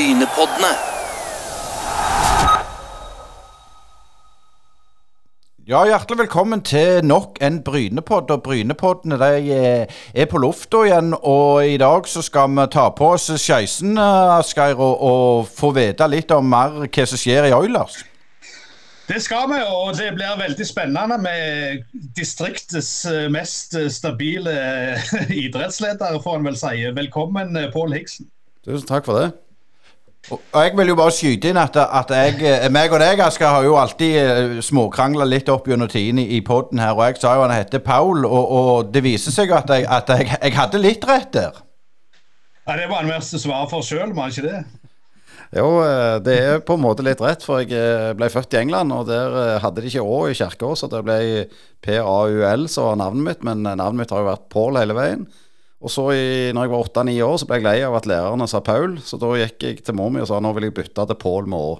Brynepoddene. Ja, Hjertelig velkommen til nok en Brynepodd. og Brynepoddene de eh, er på lufta igjen. og I dag så skal vi ta på oss skeisen, eh, Asgeir, og, og få vite litt om mer hva som skjer i Oilers. Det skal vi, og det blir veldig spennende med distriktets eh, mest stabile idrettsleder, får en vel si. Velkommen, Pål Higsen. Tusen takk for det. Og Jeg vil jo bare skyte inn at, at jeg, eh, meg og deg Asgeir, har jo alltid eh, småkrangla litt opp gjennom tiden i, poden her. Og jeg sa jo han heter Paul, og, og det viser seg at, jeg, at jeg, jeg hadde litt rett der. Ja, Det var han verste svar for sjøl, var ikke det? Jo, eh, det er på en måte litt rett, for jeg ble født i England, og der hadde de ikke Å i kirka, så det ble P-A-U-L som var navnet mitt, men navnet mitt har jo vært Paul hele veien. Og så i, når jeg var åtte-ni år, så ble jeg lei av at lærerne sa Paul, så da gikk jeg til mor mi og sa nå vil jeg bytte til Pål med Å.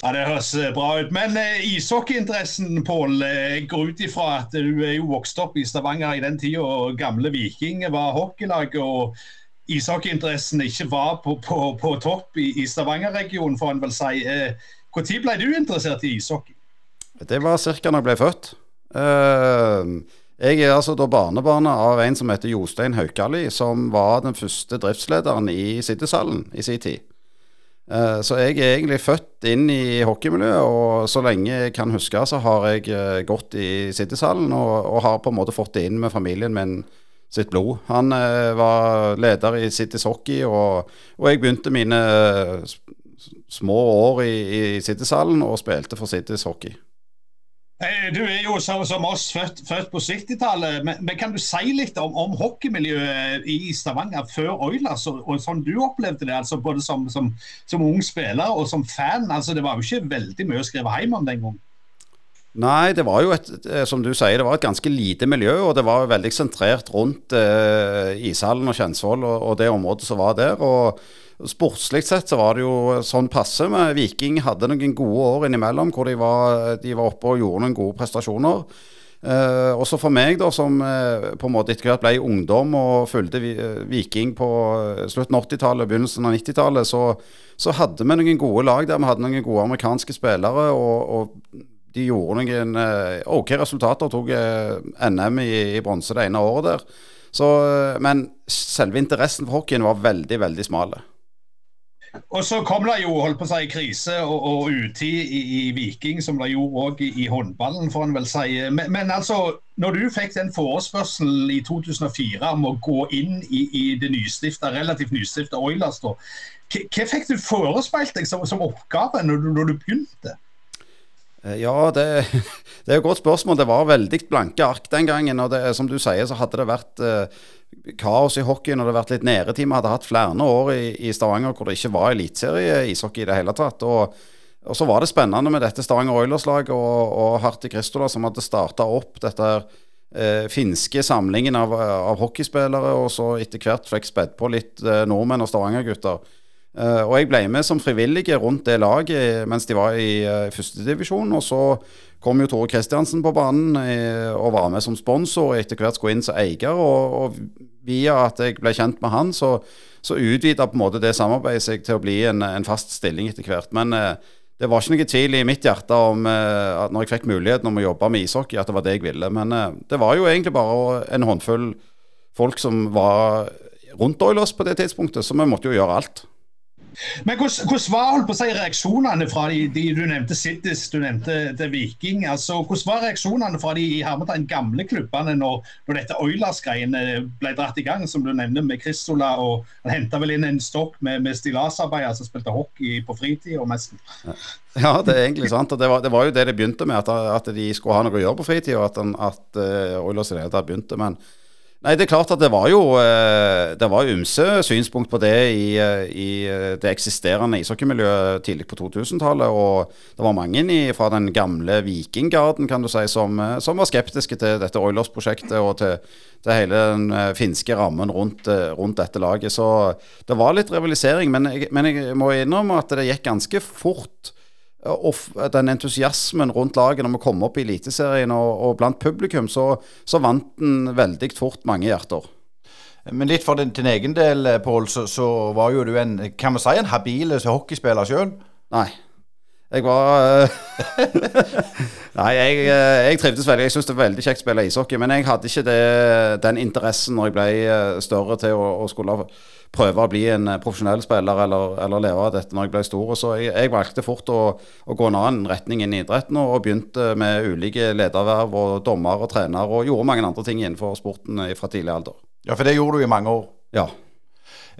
Ja, Det høres eh, bra ut. Men eh, ishockeyinteressen, Pål, Jeg går ut ifra at du er jo vokst opp i Stavanger i den tida gamle Viking var hockeylag. og ishockeyinteressen ikke var på, på, på topp i, i Stavanger-regionen, får en vel si. Når ble du interessert i ishockey? Det var ca. da jeg ble født. Uh, jeg er altså da barnebarnet av en som heter Jostein Haukali, som var den første driftslederen i Siddishallen i sin tid. Eh, så jeg er egentlig født inn i hockeymiljøet, og så lenge jeg kan huske, så har jeg eh, gått i Siddishallen og, og har på en måte fått det inn med familien min sitt blod. Han eh, var leder i Citys Hockey, og, og, jeg begynte mine små år i, i Siddishallen og spilte for Citys Hockey. Du er jo som, oss født, født på 70-tallet, men, men, kan du si litt om, om, hockeymiljøet i Stavanger før Oilers, og, og sånn du opplevde det, altså både som, som, som, ung spiller og som fan? altså Det var jo ikke veldig mye å skrive hjem om den gang? Nei, det var jo et, eh, som du sier, det var et ganske lite miljø, og det var veldig sentrert rundt eh, ishallen og Kjensvoll og, og, det området som var der. og Sportslig sett så var det jo sånn passe. med Viking hadde noen gode år innimellom hvor de var, de var oppe og gjorde noen gode prestasjoner. Eh, også for meg, da, som eh, på en måte etter hvert ble ungdom og fulgte eh, Viking på eh, slutten av 80-tallet, begynnelsen av 90-tallet, så, så, hadde vi noen gode lag der. Vi hadde noen gode amerikanske spillere. og, og de gjorde noen eh, OK resultater. Tok eh, NM i, i bronse det ene året der. Så, men selve interessen for hockeyen var veldig, veldig smal. Og så kom det jo holdt på å si, krise og, og utid i, i, Viking, som det gjorde òg i, i, håndballen, får en vel si. Men, men, altså, når du fikk den forespørselen i 2004 om å gå inn i, i det nystifta, relativt nystifta Oilers, da, hva fikk du forespeilt deg som, som oppgave når du, når du begynte? Eh, ja, det, det, er et godt spørsmål. Det var veldig blanke ark den gangen. og det, Som du sier, så hadde det vært eh, kaos i hockeyen og det hadde vært litt nedetid. Vi hadde hatt flere år i, i, Stavanger hvor det ikke var eliteserie-ishockey i det hele tatt. og, og så var det spennende med dette Stavanger Oilers-laget og, og Harti Kristola som hadde starta opp dette eh, finske samlingen av, av, hockeyspillere, og så etter hvert fikk spedd på litt eh, nordmenn og Stavanger-gutter. Uh, og jeg ble med som frivillige rundt det laget mens de var i uh, førstedivisjon. Og så kom jo Tore Kristiansen på banen uh, og var med som sponsor, og etter hvert skulle inn som eier. Og, og, via at jeg ble kjent med han, så, så utvida på en måte det samarbeidet seg til å bli en, en fast stilling etter hvert. Men uh, det var ikke noe tvil i mitt hjerte om at når jeg fikk muligheten om å jobbe med ishockey, at det var det jeg ville. Men det var jo egentlig bare en håndfull folk som var rundt Oilers på det tidspunktet, så vi måtte jo gjøre alt. Men hvordan, var holdt på å si, reaksjonene fra de, de du nevnte Cittis, du nevnte The Viking. altså Hvordan var reaksjonene fra de i Hermetegn gamle klubbene når, når dette Oilers-greiene ble dratt i gang, som du nevner med Kristola, og han henta vel inn en stokk med, med stillasarbeidere som spilte hockey på fritida nesten? Ja, det er egentlig sant. det var, det var, jo det det begynte med, at, at de skulle ha noe å gjøre på fritida, og at, at uh, Oilers i det Nei, det er klart at det var jo eh, Det var ymse synspunkt på det i, eh, i eh, det eksisterende ishockeymiljøet tidlig på 2000-tallet. Og det var mange fra den gamle vikinggarden kan du si, som, som var skeptiske til dette Oilers-prosjektet og til, til, hele den finske rammen rundt, rundt, dette laget. Så det var litt rivalisering. Men jeg, men jeg må innrømme at det gikk ganske fort og den entusiasmen rundt laget når vi kom opp i Eliteserien og, og, blant publikum, så, så vant den veldig fort mange hjerter. Men litt for din, din egen del, Pål, så, så, var jo du en kan man si, en habil hockeyspiller sjøl? Nei. Jeg var Nei, jeg, jeg, trivdes veldig. Jeg syns det var veldig kjekt å spille ishockey. Men jeg hadde ikke det, den interessen når jeg ble større til å, å skulle prøve å bli en profesjonell spiller eller, eller, leve av dette når jeg ble stor. Så jeg, jeg valgte fort å, å, gå en annen retning inn i idretten og, og begynte med ulike lederverv og dommer og trener og gjorde mange andre ting innenfor sporten fra tidlig alder. Ja, for det gjorde du i mange år? Ja.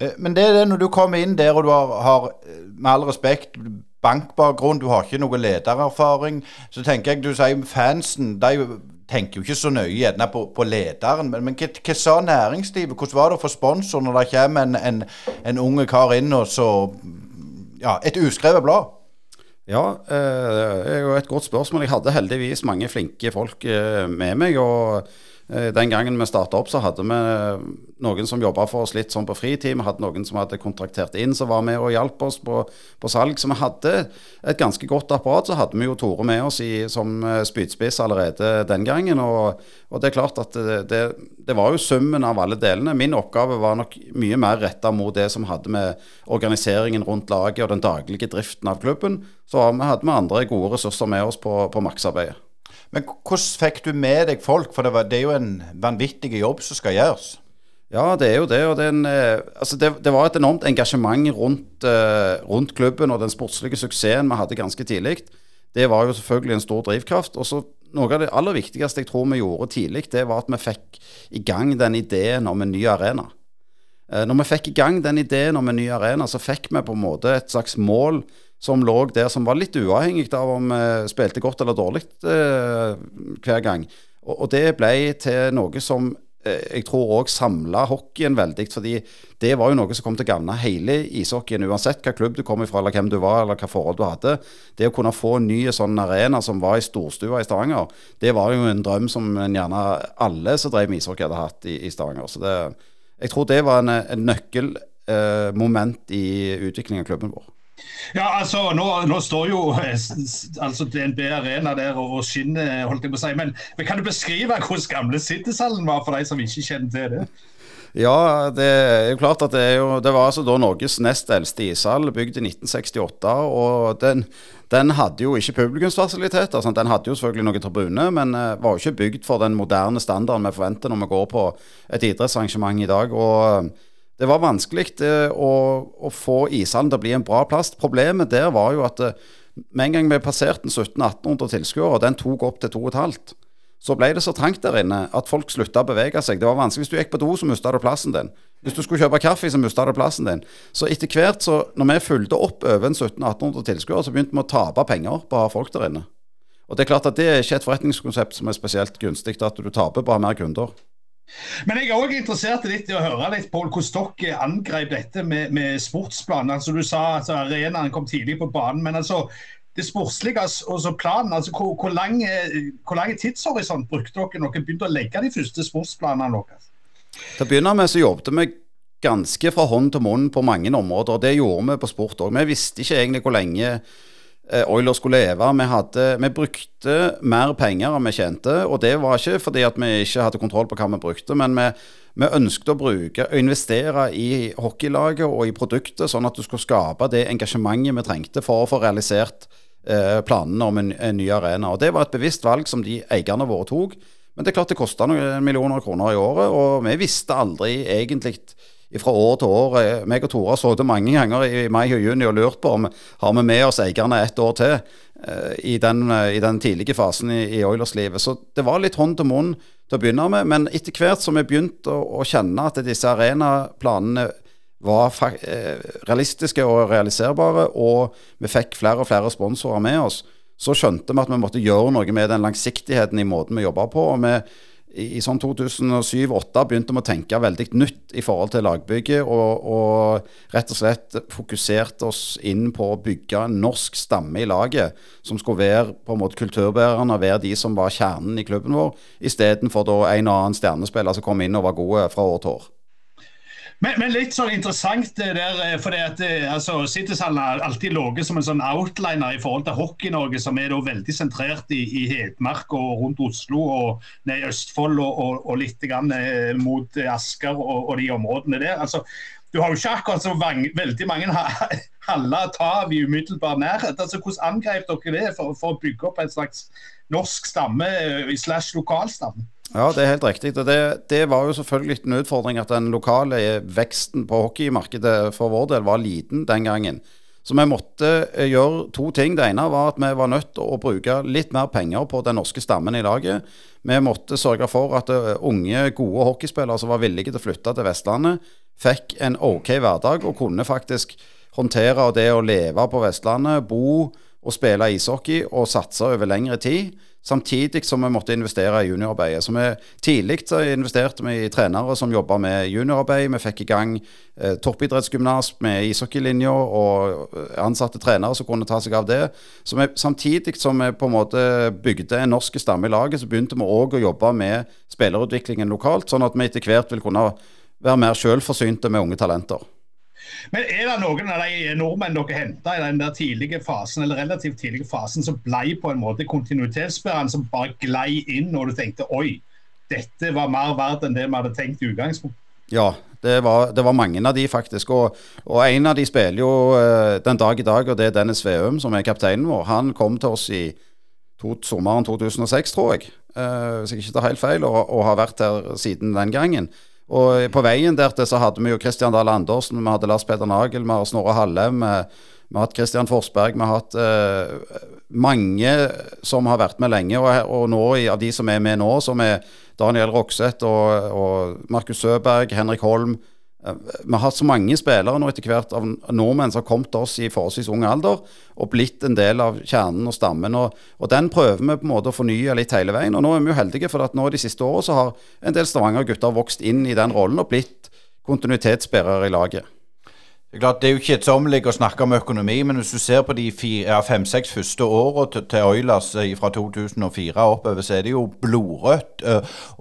Eh, men det er det når du kommer inn der og du har, har med all respekt bankbakgrunn, du har ikke noe ledererfaring, så tenker jeg du sier fansen de tenker jo ikke så nøye gjerne på, på, lederen. Men, men hva, sa næringslivet? Hvordan var det få sponsor når det kommer en, en, en unge kar inn og så Ja, et uskrevet blad? Ja, eh, det er jo et godt spørsmål. Jeg hadde heldigvis mange flinke folk eh, med meg. og den gangen vi starta opp, så hadde vi noen som jobba for oss litt sånn på fritid. Vi hadde noen som hadde kontraktert inn, som var med og hjalp oss på, på, salg. Så vi hadde et ganske godt apparat. Så hadde vi jo Tore med oss i, som eh, spydspiss allerede den gangen. Og, og det er klart at det, det, det, var jo summen av alle delene. Min oppgave var nok mye mer retta mot det som hadde med organiseringen rundt laget og den daglige driften av klubben. Så hadde vi andre gode ressurser med oss på, på maksarbeidet. Men hvordan fikk du med deg folk? For det, var, det er jo en vanvittig jobb som skal gjøres. Ja, det er jo det. Og den, en, altså det, det, var et enormt engasjement rundt, uh, rundt, klubben og den sportslige suksessen vi hadde ganske tidlig. Det var jo selvfølgelig en stor drivkraft. Og så Noe av det aller viktigste jeg tror vi gjorde tidlig, det var at vi fikk i gang den ideen om en ny arena. Uh, når vi fikk i gang den ideen om en ny arena, så fikk vi på en måte et slags mål som lå der, som var litt uavhengig av om vi spilte godt eller dårlig eh, hver gang. Og, og, det ble til noe som eh, jeg tror òg samla hockeyen veldig. fordi det var jo noe som kom til å gagne hele ishockeyen. Uansett hva klubb du kom ifra, eller hvem du var, eller hva forhold du hadde. Det å kunne få en ny sånn arena som var i storstua i Stavanger, det var jo en drøm som gjerne alle som drev med ishockey, hadde hatt i, i Stavanger. Så det, jeg tror det var en, en nøkkelmoment eh, i utviklingen av klubben vår. Ja, altså, nå, nå står jo eh, altså, DNB Arena der og skinner, holdt jeg på å si. Men, men kan du beskrive hvordan gamle Cityshallen var for de som ikke kjenner til det? Ja, det er jo klart at det, er jo, det var altså da Norges nest eldste ishall, bygd i 1968. og den, den hadde jo ikke publikumsfasiliteter. Sånn. Den hadde jo selvfølgelig noen tribuner, men uh, var jo ikke bygd for den moderne standarden vi forventer når vi går på et idrettsarrangement i dag. og det var vanskelig eh, å, å, få ishallen til å bli en bra plass. Problemet der var jo at eh, med en gang vi passerte 1700-1800 tilskuere, og den tok opp til 2500, så ble det så trangt der inne at folk slutta å bevege seg. Det var vanskelig. Hvis du gikk på do, så mista du plassen din. Hvis du skulle kjøpe kaffe, så mista du plassen din. Så etter hvert, så når vi fulgte opp over 1700-1800 tilskuere, så begynte vi å tape penger på å ha folk der inne. Og det er klart at det er ikke et forretningskonsept som er spesielt gunstig, at du taper på å ha mer kunder. Men jeg er òg interessert litt i å høre litt på hvordan dere angrep dette med, med sportsplanen. Altså, du sa at altså, arenaen kom tidlig på banen, men altså det sportslige og planen, altså hvor, hvor, lang, hvor lang tidshorisont brukte dere når dere begynte å legge de første sportsplanene deres? Til å begynne med så jobbet vi ganske fra hånd til munn på mange områder. og Det gjorde vi på sport òg. Vi visste ikke egentlig hvor lenge Oilers skulle leve. Vi, hadde, vi, brukte mer penger enn vi tjente. Og det var ikke fordi at vi ikke hadde kontroll på hva vi brukte, men vi, vi ønsket å bruke investere i hockeylaget og i produktet, sånn at du skulle skape det engasjementet vi trengte for å få realisert eh, planene om en, en, ny arena. Og Det var et bevisst valg som de eierne våre tok. Men det er klart det kosta noen millioner kroner i året, og vi visste aldri egentlig fra år til år. Eh, meg og Tore har sittet mange ganger i mai og juni og lurt på om har vi med oss eierne ett år til uh, i, den, uh, i, den, tidlige fasen i, i Oilers-livet. Så det var litt hånd til munn til å begynne med. Men etter hvert som vi begynte å, å kjenne at disse arenaplanene var realistiske og realiserbare, og vi fikk flere og flere sponsorer med oss, så skjønte vi at vi måtte gjøre noe med den langsiktigheten i måten vi jobba på. og vi i, sånn 2007-2008 begynte vi å tenke veldig nytt i forhold til lagbygget, og, og, rett og slett fokuserte oss inn på å bygge en norsk stamme i laget, som skulle være på en måte kulturbærerne, være de som var kjernen i klubben vår, istedenfor en og annen stjernespiller som kom inn og var gode fra år til år. Men, men, litt sånn interessant det der, eh, for det at eh, altså, Citizen har alltid ligget som en sånn outliner i forhold til Hockey-Norge, som er da veldig sentrert i, i Hedmark og rundt Oslo og ned i Østfold og, og, og litt grann, eh, mot Asker og, og, de områdene der. Altså, du har jo ikke akkurat så vang, veldig mange haller å ta av i umiddelbar nærhet. Altså, hvordan angrep dere det for, for å bygge opp en slags norsk stamme slash lokalstamme? Ja, det er helt riktig. og det, det, var jo selvfølgelig en utfordring at den lokale veksten på hockeymarkedet for vår del var liten den gangen. Så vi måtte eh, gjøre to ting. Det ene var at vi var nødt til å bruke litt mer penger på den norske stammen i laget. Vi måtte sørge for at eh, unge, gode hockeyspillere som var villige til å flytte til Vestlandet, fikk en OK hverdag og kunne faktisk håndtere det å leve på Vestlandet, bo og spille ishockey og satse over lengre tid. Samtidig som vi måtte investere i juniorarbeidet. Så vi Tidlig investerte vi i trenere som jobba med juniorarbeid. Vi fikk i gang eh, toppidrettsgymnas med ishockeylinja og eh, ansatte trenere som kunne ta seg av det. Så vi, Samtidig som vi på en måte bygde en norsk stamme i laget, så begynte vi òg å jobbe med spillerutviklingen lokalt, sånn at vi etter hvert vil kunne være mer selvforsynte med unge talenter. Men er det noen av de nordmenn dere henta i den der tidlige fasen, eller relativt tidlige fasen som ble på en måte kontinuitetsbærende, som bare glei inn når du tenkte oi, dette var mer verdt enn det vi hadde tenkt i utgangspunktet? Ja, det var, det var, mange av de faktisk. Og, og, en av de spiller jo uh, den dag i dag, og det er Dennis Veum, som er kapteinen vår. Han kom til oss i to, sommeren 2006, tror jeg, uh, hvis jeg ikke tar helt feil, og, og har vært her siden den gangen. Og på veien dertil så hadde vi jo Kristian Dahl Andersen, vi hadde Lars Peder Nagel, vi har Snorre Hallem, vi har hatt Kristian Forsberg, vi har hatt eh, mange som har vært med lenge. Og, og nå av de som er med nå, som er Daniel Rokseth og, og Markus Søberg, Henrik Holm, vi har hatt så mange spillere nå etter hvert av nordmenn som har kommet til oss i forholdsvis ung alder og blitt en del av kjernen og stammen. Og, og, Den prøver vi på en måte å fornye litt hele veien. og Nå er vi jo heldige, for at nå de siste årene så har en del Stavanger-gutter vokst inn i den rollen og blitt kontinuitetsbærere i laget. Det er klart, det er jo kjedsommelig å snakke om økonomi, men hvis du ser på de fem-seks første årene til, til Oilers eh, fra 2004 oppover, så er det jo blodrødt.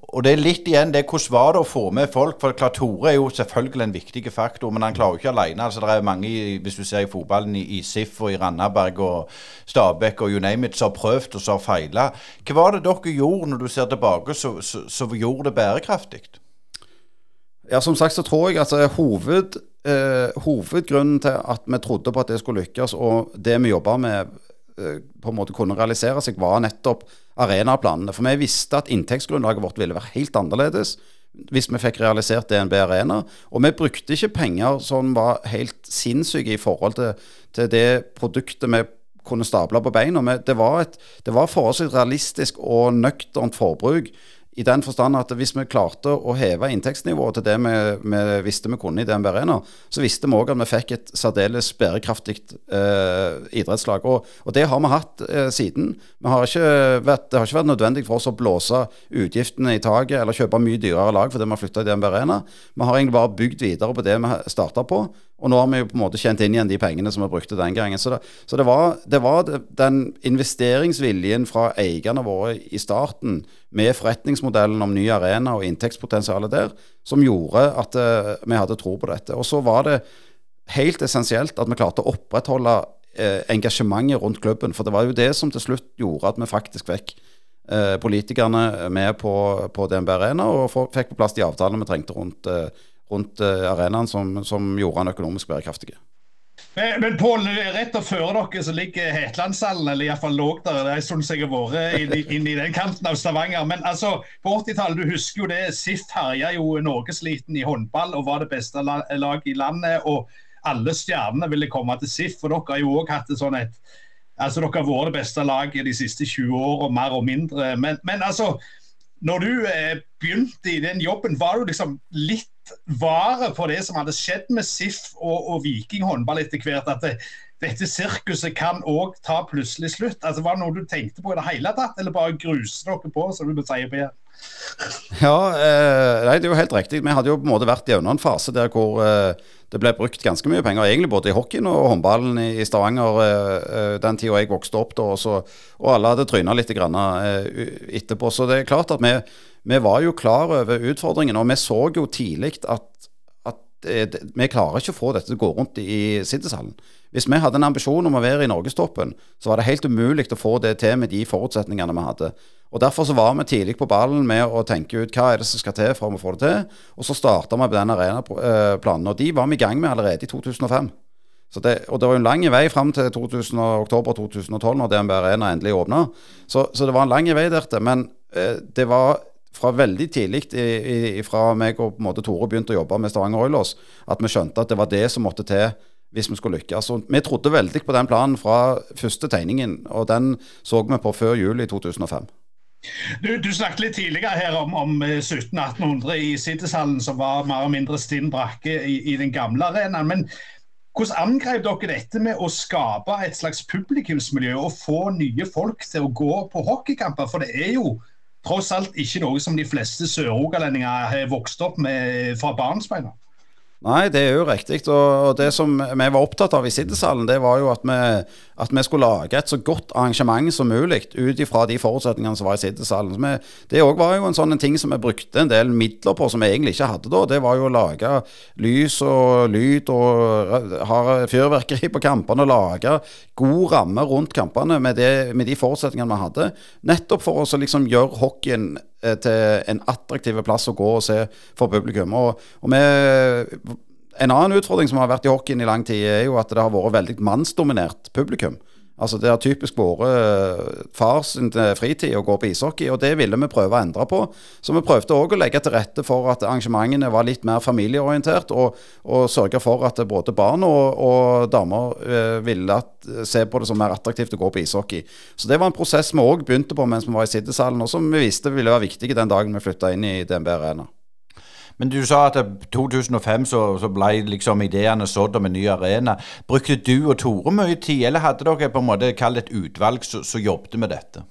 Og det er litt igjen det hvordan var det å få med folk? For klart Tore er jo selvfølgelig en viktig faktor, men han klarer jo ikke alene. Altså, det er mange, hvis du ser i fotballen, i, SIF og i Randaberg og Stabæk og you name it, som har prøvd og som har feila. Hva var det dere gjorde når du ser tilbake, som gjorde det bærekraftig? Ja, Som sagt så tror jeg altså, hoved eh, hovedgrunnen til at vi trodde på at det skulle lykkes, og det vi jobba med på en måte kunne realisere seg, var nettopp arenaplanene. For vi visste at inntektsgrunnlaget vårt ville være helt annerledes hvis vi fikk realisert DNB Arena. Og vi brukte ikke penger som var helt sinnssyke i forhold til, til det produktet vi kunne stable på beina. Det var, et, det var forholdsvis realistisk og nøkternt forbruk i den forstand at hvis vi klarte å heve inntektsnivået til det vi, vi visste vi kunne i DNB Arena, så visste vi òg at vi fikk et særdeles bærekraftig eh, idrettslag. Og, og, det har vi hatt eh, siden. Har vært, det har ikke vært nødvendig for oss å blåse utgiftene i taket eller kjøpe mye dyrere lag fordi vi har flytta i DNB Arena. Vi har egentlig bare bygd videre på det vi starta på. Og nå har vi jo på en måte kjent inn igjen de pengene som vi brukte den gangen. Så det, så det var, det var den investeringsviljen fra eierne våre i starten med forretningsmodellen om ny arena og inntektspotensialet der, som gjorde at uh, vi hadde tro på dette. Og så var det helt essensielt at vi klarte å opprettholde uh, engasjementet rundt klubben. For det var jo det som til slutt gjorde at vi faktisk fikk uh, politikerne med på, på DNB Arena, og fikk på plass de avtalene vi trengte rundt, rundt arenaen som, som gjorde han økonomisk bærekraftig. Men, men Pål, rett og før dere så ligger Hetlandshallen, eller iallfall lå der det er sånn som jeg har vært inn, inn, i den kanten av Stavanger. Men altså, på 80-tallet, du husker jo det, SIF herja jo norgesliten i håndball og var det beste laget i landet. og alle stjernene ville komme til SIF, for dere har jo òg hatt et sånn et Altså, Dere har vært det beste laget de siste 20 årene, mer og mindre. Men, men altså, når du eh, begynte i den jobben, var du liksom litt vare på det som hadde skjedd med SIF og, og Viking håndball etter hvert. At det, dette sirkuset kan òg ta plutselig slutt. Altså, Var det noe du tenkte på i det hele tatt, eller bare gruse dere på, som du sier på? Ja, eh, nei, det er jo helt riktig. Vi hadde jo på en måte vært gjennom en fase der hvor eh, det ble brukt ganske mye penger, egentlig både i hockeyen og håndballen i, i Stavanger eh, eh den tida jeg vokste opp, da, og, så, og alle hadde tryna litt grann, eh, etterpå. Så det er klart at vi vi var jo klar over utfordringen, og vi så jo tidlig at, det, vi klarer ikke å få dette til å gå rundt i Siddishallen. Hvis vi hadde en ambisjon om å være i norgestoppen, så var det helt umulig å få det til med de forutsetningene vi hadde. Og Derfor så var vi tidlig på ballen med å tenke ut hva er det som skal til for å få det til. Og så starta vi på den arenaplanen. Og de var vi i gang med allerede i 2005. Det, og det var jo en lang vei fram til 2000, oktober 2012, når DNB Arena endelig åpna. Så, så, det var en lang vei der til. Men eh, det var fra veldig tidlig fra meg og på en måte Tore begynte å jobbe med Stavanger Oilers, at vi skjønte at det var det som måtte til hvis vi skulle lykkes. Og vi trodde veldig på den planen fra første tegningen, og den så vi på før juli 2005. Du, du, snakket litt tidligere her om, om 1700-1800 i Siddishallen, som var mer eller mindre stinn brakke i, i, den gamle arenaen. Men hvordan angrep dere dette med å skape et slags publikumsmiljø og få nye folk til å gå på hockeykamper? For det er jo tross alt ikke noe som de fleste sørrogalendinger har vokst opp med fra barnsbeina. Nei, det er jo riktig. Og det som vi var opptatt av i Siddishallen, det var jo at vi, at vi, skulle lage et så godt arrangement som mulig ut ifra de forutsetningene som var i Siddishallen. Det òg var jo en sånn ting som vi brukte en del midler på som vi egentlig ikke hadde da. Det var jo å lage lys og lyd og ha fyrverkeri på kampene og lage god ramme rundt kampene med, det, med de forutsetningene vi hadde. Nettopp for å liksom gjøre hockeyen Eh, til en attraktiv plass å gå og se for publikum. Og, og med, en annen utfordring som har vært i hockeyen i lang tid, er jo at det har vært veldig mannsdominert publikum. Altså Det har typisk vært eh, fars eh, fritid å gå på ishockey, og det ville vi prøve å endre på. Så vi prøvde òg å legge til rette for at arrangementene var litt mer familieorientert, og, og sørge for at både barn og, og damer eh, ville at, se på det som mer attraktivt å gå på ishockey. Så det var en prosess vi òg begynte på mens vi var i sittesalen, og som vi visste ville være viktig den dagen vi flytta inn i DNB Arena. Men du sa at i 2005 så, så ble liksom ideene sådd om en ny arena. Brukte du og Tore mye tid, eller hadde dere på en måte kalt et utvalg som jobbet med dette?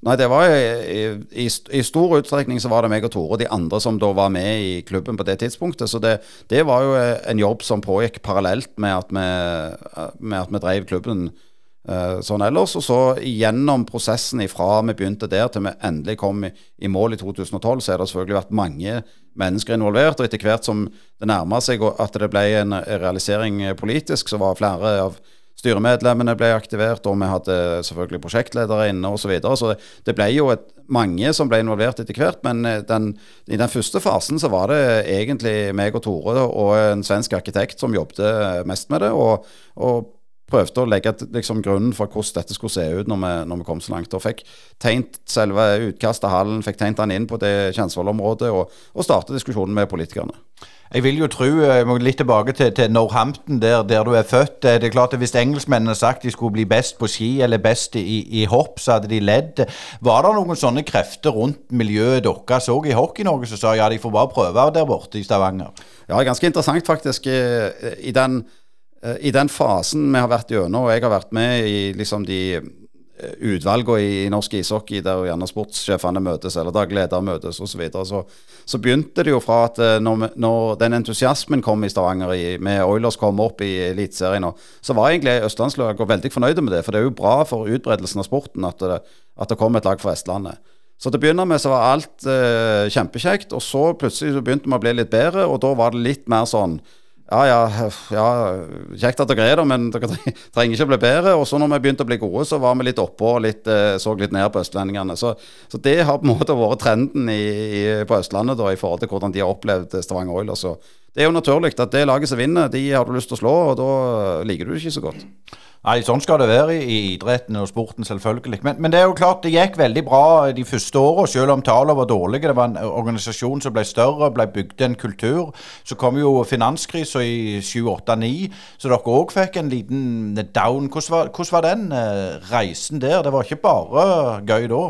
Nei, det var i, i, i, stor utstrekning så var det meg og Tore og de andre som da var med i klubben på det tidspunktet. Så det, det var jo en jobb som pågikk parallelt med at vi, med at vi drev klubben sånn ellers. Og så gjennom prosessen ifra vi begynte der til vi endelig kom i, i mål i 2012, så har det selvfølgelig vært mange mennesker involvert. Og etter hvert som det nærma seg at det ble en realisering politisk, så var flere av styremedlemmene ble aktivert, og vi hadde selvfølgelig prosjektledere inne osv. Så, videre. så det ble jo et, mange som ble involvert etter hvert. Men eh, den, i den første fasen så var det egentlig meg og Tore og en svensk arkitekt som jobbet mest med det. og, og prøvde å legge liksom, grunnen for hvordan dette skulle se ut når vi, når vi kom så langt. Og fikk tegnet selve utkastet av hallen, fikk tegnet den inn på det Kjensvoll-området, og, og startet diskusjonen med politikerne. Jeg vil jo tro, jeg må litt tilbake til, til Northampton, der, der, du er født. Det er klart at Hvis engelskmennene sagt de skulle bli best på ski eller best i, i hopp, så hadde de ledd. Var det noen sånne krefter rundt miljøet deres òg i Hockey-Norge som sa ja, de får bare prøve der borte i Stavanger? Ja, ganske interessant faktisk. I den Eh, I den fasen vi har vært gjennom, og jeg har vært med i liksom de eh, utvalgene i, norsk ishockey der gjerne sportssjefene møtes, eller daglig leder møtes osv., så, videre, så så begynte det jo fra at eh, når, når den entusiasmen kom i Stavanger, i, med Oilers kom opp i Eliteserien, så var egentlig østlandslaget veldig fornøyde med det. For det er jo bra for utbredelsen av sporten at det, at det kom et lag fra Vestlandet. Så til å begynne med så var alt eh, kjempekjekt, og så plutselig så begynte vi å bli litt bedre, og da var det litt mer sånn ja, ja, ja, kjekt at dere er der, men dere trenger ikke å bli bedre. Og så når vi begynte å bli gode, så var vi litt oppå og litt, eh, så litt ned på østlendingene. Så, så, det har på en måte vært trenden i, i, på Østlandet da, i forhold til hvordan de har opplevd Stavanger Oilers. Det er jo naturlig at det laget som vinner, de har du lyst til å slå, og da liker du det ikke så godt. Nei, sånn skal det være i, idretten og sporten, selvfølgelig. Men, men, det er jo klart det gikk veldig bra de første åra, selv om tallene var dårlige. Det var en organisasjon som ble større, ble bygd en kultur. Så kom jo finanskrisa i 7-8-9, så dere òg fikk en liten down. Hvordan var, hvordan var den reisen der? Det var ikke bare gøy da?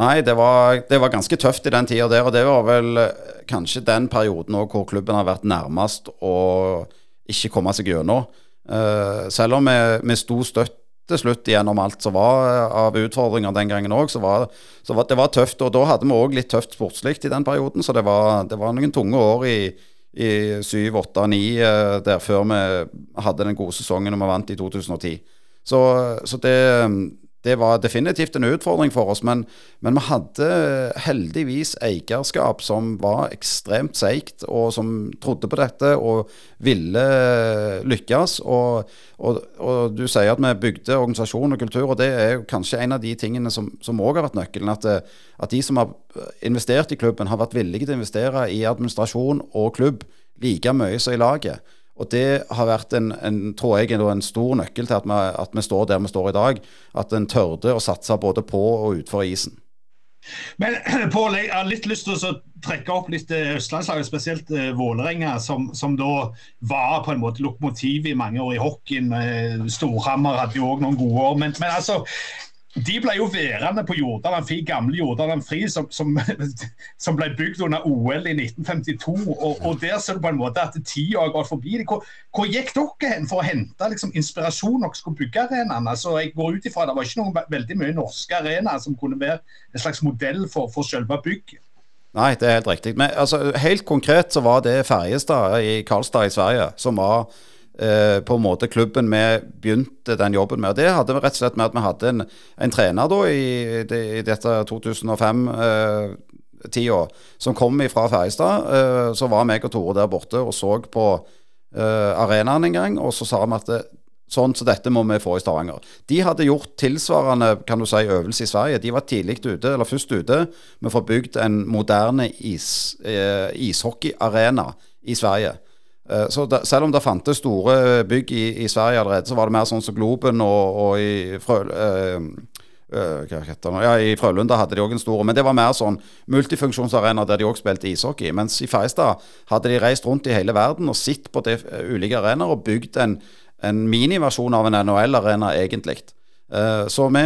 Nei, det var, det var, ganske tøft i den tida der. Og det var vel eh, kanskje den perioden hvor klubben har vært nærmest å ikke komme seg gjennom. Uh, selv om vi sto støtt til slutt gjennom alt som var eh, av utfordringer den gangen òg, så, var, så var, det var tøft. Og da hadde vi òg litt tøft sportslig i den perioden, så det var, det var noen tunge år i, i 7, 8, 9 der før vi hadde den gode sesongen og vi vant i 2010. Så, så det, det var definitivt en utfordring for oss, men, men, vi hadde heldigvis eierskap som var ekstremt seigt, og som trodde på dette og ville lykkes. Og, og, og du sier at vi bygde organisasjon og kultur, og det er kanskje en av de tingene som òg har vært nøkkelen. At, det, at de som har investert i klubben, har vært villige til å investere i administrasjon og klubb like mye som i laget. Og det har vært en, en tror jeg, en stor nøkkel til at vi, at vi, står der vi står i dag. At en tørde å satse både på og utfor isen. Men Pål, jeg har litt lyst til å trekke opp litt eh, østlandslaget, spesielt uh, Vålerenga, som, som, da var på en måte lokomotiv i mange år i hockeyen. Storhamar hadde jo òg noen gode år. Men, men altså, de ble jo værende på Jordaland Fri, gamle Jordaland Fri, som, som, som, ble bygd under OL i 1952. Og, og der ser du på en måte at tida har gått forbi. Hvor, hvor, gikk dere hen for å hente liksom, inspirasjon når dere skulle bygge arenaen? Altså, jeg går ut ifra Det var ikke noen veldig mye norske arenaer som kunne være en slags modell for, for selve bygget. Nei, det er helt riktig. Men altså, helt konkret så var det Ferjestad i Karlstad i Sverige som var eh, på en måte klubben vi begynte den jobben med. Og Det hadde vi rett og slett med at vi hadde en, en trener da i, i dette 2005-tida eh, som kom fra Ferjestad. Eh, så var meg og Tore der borte og så på eh, arenaen en gang, og så sa vi at det, Sånn som så dette må vi få i Stavanger. De hadde gjort tilsvarende kan du si, øvelse i Sverige. De var tidlig ute, eller først ute med å få bygd en moderne is, eh, ishockeyarena i Sverige. Eh, så da, Selv om det fantes store bygg i, i, Sverige allerede, så var det mer sånn som Globen og, og i Frø... Øh, det? Ja, I Frølunda hadde de òg en stor, men det var mer sånn multifunksjonsarena der de òg spilte ishockey. Mens i Feistad hadde de reist rundt i hele verden og sett på de ulike arenaer og bygd en, en miniversjon av en NHL-arena, egentlig. Så vi,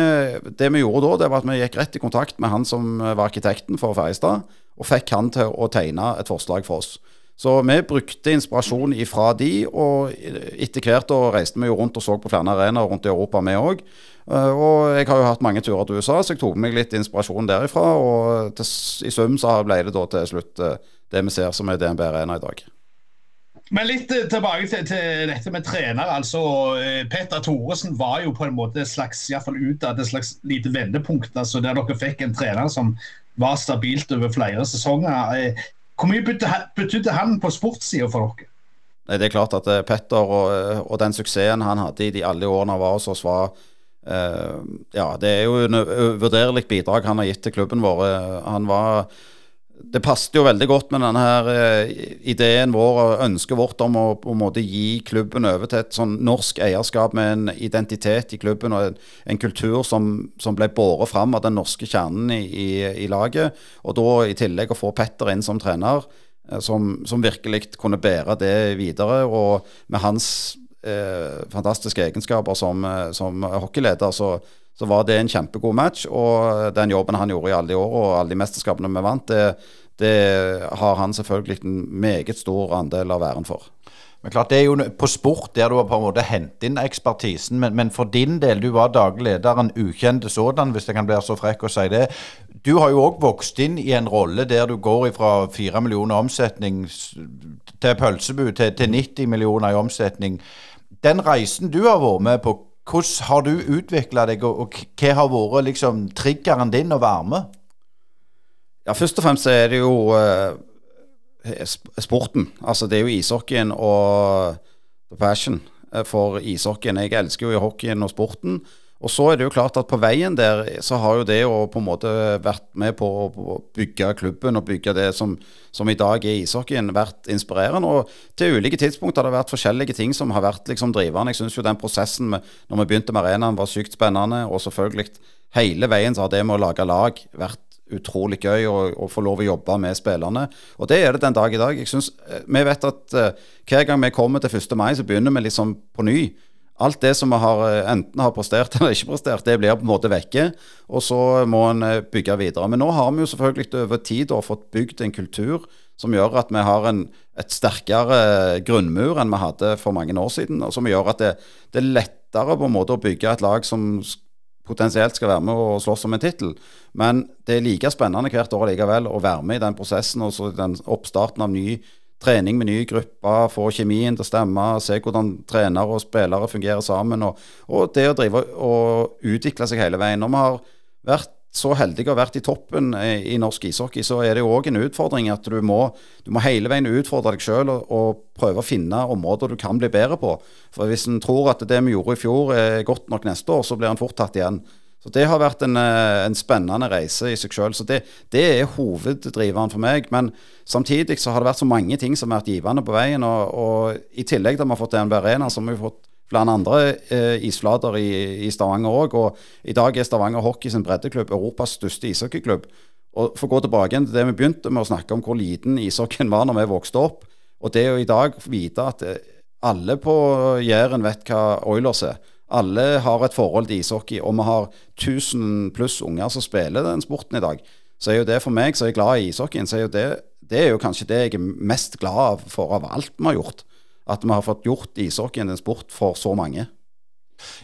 det vi gjorde da, det var at vi gikk rett i kontakt med han som var arkitekten for Feistad, og fikk han til å tegne et forslag for oss. Så vi brukte inspirasjon ifra de, og etter hvert reiste vi jo rundt og så på flere arenaer rundt i Europa, vi òg. Eh, og jeg har jo hatt mange turer til USA, så jeg tok med meg litt inspirasjon derifra. Og til, i sum så ble det da til slutt eh, det vi ser som er DNB Arena i dag. Men litt eh, tilbake til, til, dette med trener. altså Petter Thoresen var jo på en måte et slags iallfall utad et slags lite vendepunkt. altså Der dere fikk en trener som var stabilt over flere sesonger. Hvor mye betydde han på sportssida for dere? Det er klart at eh, Petter og, eh, og, den suksessen han hadde i de alle årene han var hos oss, var uh, Ja, det er jo en uvurderlig bidrag han har gitt til klubben vår. Han var det passet jo veldig godt med denne her eh, ideen vår og ønsket vårt om å på en måte gi klubben over til et sånn norsk eierskap med en identitet i klubben og en, en kultur som, som, ble båret fram av den norske kjernen i, i, i, laget. Og da i tillegg å få Petter inn som trener, eh, som, som virkelig kunne bære det videre. Og med hans eh, fantastiske egenskaper som, eh, som hockeyleder, så så var det en kjempegod match. Og den jobben han gjorde i alle de år, og alle de mesterskapene vi vant, det, det har han selvfølgelig en meget stor andel av æren for. Men klart, Det er jo på sport der du har på en måte hentet inn ekspertisen, men, men, for din del, du var daglig leder, en ukjent sådan, hvis jeg kan bli så frekk å si det. Du har jo òg vokst inn i en rolle der du går fra 4 millioner omsetning til pølsebu til, til 90 millioner i omsetning. Den reisen du har vært med på, hvordan har du utvikla deg, og, hva har vært liksom, triggeren din å være med? Ja, Først og fremst er det jo uh, sporten. Altså Det er jo ishockeyen og the passion eh, for ishockeyen. Jeg elsker jo hockeyen og sporten. Og så er det jo klart at på veien der så har jo det å på en måte vært med på å bygge klubben og bygge det som, som i dag er ishockeyen, vært inspirerende. Og til ulike tidspunkt har det vært forskjellige ting som har vært liksom drivende. Jeg syns jo den prosessen med, når vi begynte med arenaen var sykt spennende. Og selvfølgelig hele veien så har det med å lage lag vært utrolig gøy å, få lov å jobbe med spillerne. Og det er det den dag i dag. Jeg synes, eh, Vi vet at uh, hver gang vi kommer til 1. mai, så begynner vi liksom på ny alt det som vi har, eh, enten har prestert eller ikke prestert, det blir på en måte vekke. Og så må en eh, bygge videre. Men nå har vi jo selvfølgelig over tid fått bygd en kultur som gjør at vi har en, et sterkere eh, grunnmur enn vi hadde for mange år siden. Og som gjør at det, det er lettere på en måte å bygge et lag som potensielt skal være med og slåss om en tittel. Men det er like spennende hvert år likevel å være med i den prosessen og den oppstarten av ny trening med ny gruppe, få kjemien til å stemme, se hvordan trenere og spillere fungerer sammen. Og, og det å drive og utvikle seg hele veien. Når vi har vært så heldige å ha vært i toppen i, i norsk ishockey, så er det jo òg en utfordring at du må, du må hele veien utfordre deg sjøl og, og, prøve å finne områder du kan bli bedre på. For hvis en tror at det vi gjorde i fjor er godt nok neste år, så blir en fort tatt igjen. Så Det har vært en, eh, en spennende reise i seg sjøl. Så det, det, er hoveddriveren for meg. Men samtidig så har det vært så mange ting som har vært givende på veien. Og, og i tillegg til at vi har fått DNB Arena, så har vi fått flere andre eh, isflater i, i Stavanger òg. Og i dag er Stavanger Hockey sin breddeklubb Europas største ishockeyklubb. Og For å gå tilbake til det vi begynte med å snakke om hvor liten ishockeyen var når vi vokste opp. Og det å i dag vite at eh, alle på Jæren vet hva Oilers er. Alle har et forhold til ishockey, og vi har 1000 pluss unger som spiller den sporten i dag. Så er jo det for meg som er glad i ishockeyen, så er jo det, det er jo kanskje det jeg er mest glad for av alt vi har gjort at vi har fått gjort ishockeyen en sport for så mange.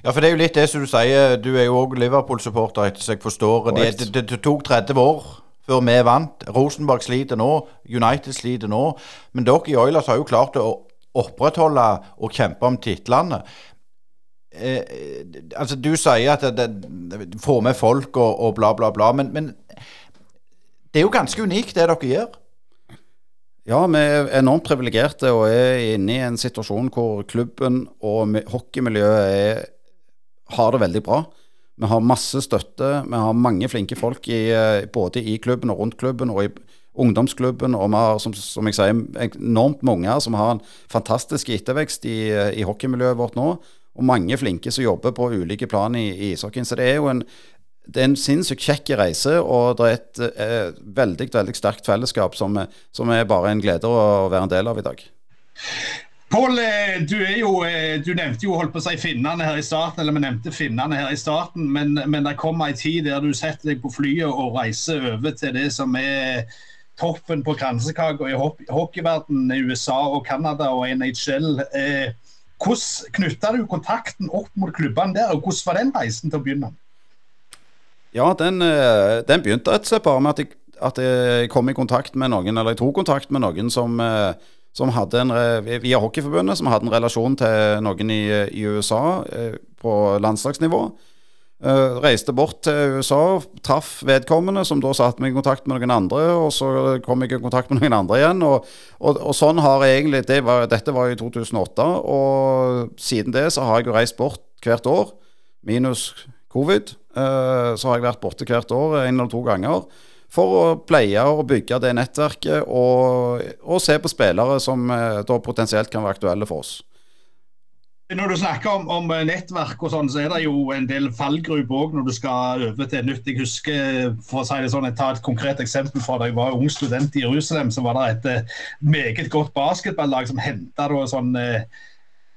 Ja, for det er jo litt det som du sier. Du er jo òg Liverpool-supporter, etter som jeg forstår. Det, det, det, det, tok 30 år før vi vant. Rosenborg sliter nå, United sliter nå. Men dere i Oilers har jo klart å opprettholde og kjempe om titlene. Eh, altså, du sier at det, det, får med folk og, og, bla, bla, bla. Men, men det er jo ganske unikt, det dere gjør. Ja, vi er enormt privilegerte og er inne i en situasjon hvor klubben og hockeymiljøet har det veldig bra. Vi har masse støtte. Vi har mange flinke folk i, eh, både i klubben og rundt klubben og i ungdomsklubben. Og vi har som, som jeg sier, enormt mange som har en fantastisk ettervekst i, eh, i hockeymiljøet vårt nå. Og mange flinke som jobber på ulike plan i, i ishockeyen. Så det er jo en det er en sinnssykt kjekk reise, og det er et eh, veldig veldig sterkt fellesskap som, som, er bare en glede å være en del av i dag. Pål, eh, du, eh, du, nevnte jo holdt på å si finnene her i starten, eller vi nevnte finnene her i starten, men, men det kommer en tid der du setter deg på flyet og reiser over til det som er toppen på kransekaka i hockeyverdenen, USA og Canada og NHL. Eh, hvordan knytta du kontakten opp mot klubbene der, og hvordan var den reisen til å begynne? Ja, den, eh, den begynte slett bare med at jeg, at jeg, kom i kontakt med noen, eller jeg tok kontakt med noen som, eh, som hadde en, via Hockeyforbundet, som hadde en relasjon til noen i, i USA eh, på landslagsnivå. Uh, reiste bort til USA, traff vedkommende, som da satte meg i kontakt med noen andre. Og så kom jeg i kontakt med noen andre igjen. Og, og, og sånn har jeg egentlig det var, Dette var i 2008. Og siden det så har jeg jo reist bort hvert år, minus covid. Eh, så har jeg vært borte hvert år en eller to ganger for å pleie og bygge det nettverket og, og se på spillere som eh, da potensielt kan være aktuelle for oss. Når du snakker om, om nettverk, og sånn, så er det jo en del fallgrupper òg når du skal over til nytt. Jeg husker, for å si det sånn, jeg tar et konkret eksempel fra da jeg var ung student i Jerusalem. Så var det et eh, meget godt basketballag som henta sånn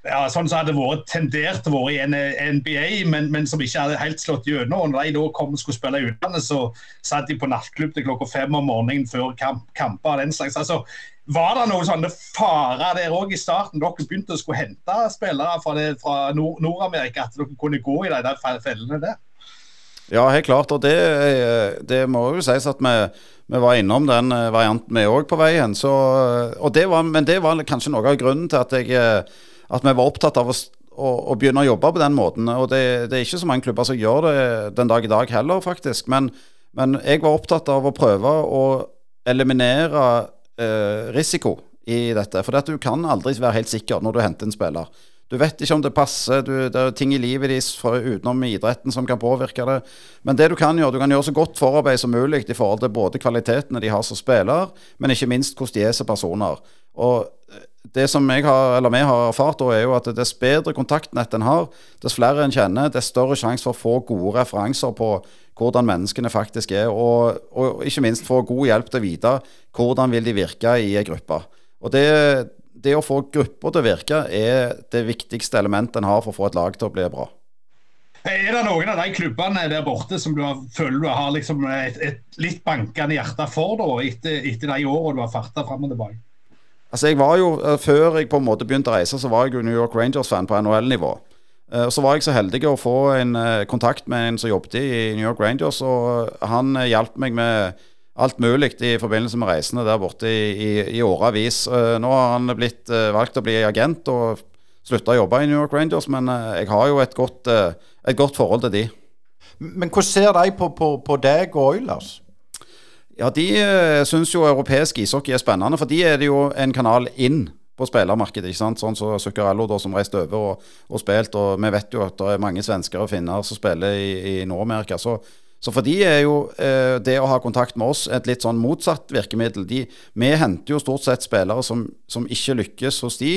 ja, sånn som hadde vært tendert til å være i NBA, men, men, som ikke hadde helt slått gjennom. Når de da kom og skulle spille i utlandet, så satt de på nattklubb til klokka fem om morgenen før kamp, kamper og den slags. Altså, var det noen sånne farer der òg i starten? Dere begynte å skulle hente spillere fra, fra Nord-Amerika, at dere kunne gå i de der fellene der? Ja, helt klart. Og det, det må jo sies at vi, vi var innom den eh, varianten vi òg på veien. Så, og det var, men det var kanskje noe av grunnen til at jeg eh, at vi var opptatt av å, å, begynne å jobbe på den måten. Og det, det, er ikke så mange klubber som gjør det den dag i dag heller, faktisk. Men, men jeg var opptatt av å prøve å eliminere eh, risiko i dette. For du kan aldri være helt sikker når du henter en spiller. Du vet ikke om det passer, du, det er ting i livet deres utenom idretten som kan påvirke det. Men det du kan gjøre, du kan gjøre så godt forarbeid som mulig i forhold til både kvalitetene de har som spiller, men ikke minst hvordan de er som personer. Og det som jeg har, eller vi har erfart, er jo at dess bedre kontaktnett en har, dess flere en kjenner, dess større sjanse for å få gode referanser på hvordan menneskene faktisk er. Og, og, ikke minst få god hjelp til å vite hvordan vil de virke i en gruppe. Og det, det, å få grupper til å virke er det viktigste elementet en har for å få et lag til å bli bra. Er det noen av de klubbene der borte som du har, føler du har liksom et, et litt bankende hjerte for, da, etter, etter de årene du har farta fram og tilbake? Altså jeg var jo, eh, Før jeg på en måte begynte å reise, så var jeg jo New York Rangers-fan på NHL-nivå. Eh, så var jeg så heldig å få en eh, kontakt med en som jobbet i New York Rangers, og han hjalp meg med alt mulig i forbindelse med reisene der borte i, i, i årevis. Nå har han blitt valgt å bli agent og slutta å jobbe i New York Rangers, men jeg har jo et godt, et godt, forhold til de. Men hvordan ser de på, på, på deg og Oilers? Ja, De syns jo europeisk ishockey er spennende, for de er det jo en kanal inn på spillermarkedet. ikke sant? Sånn som så Zuccarello, da, som reiste over og, og spilt. Og vi vet jo at det er mange svensker og finner som spiller i, i Nord-Amerika. Så så for de er jo eh, det å ha kontakt med oss et litt sånn motsatt virkemiddel. De, vi henter jo stort sett spillere som, som ikke lykkes hos de,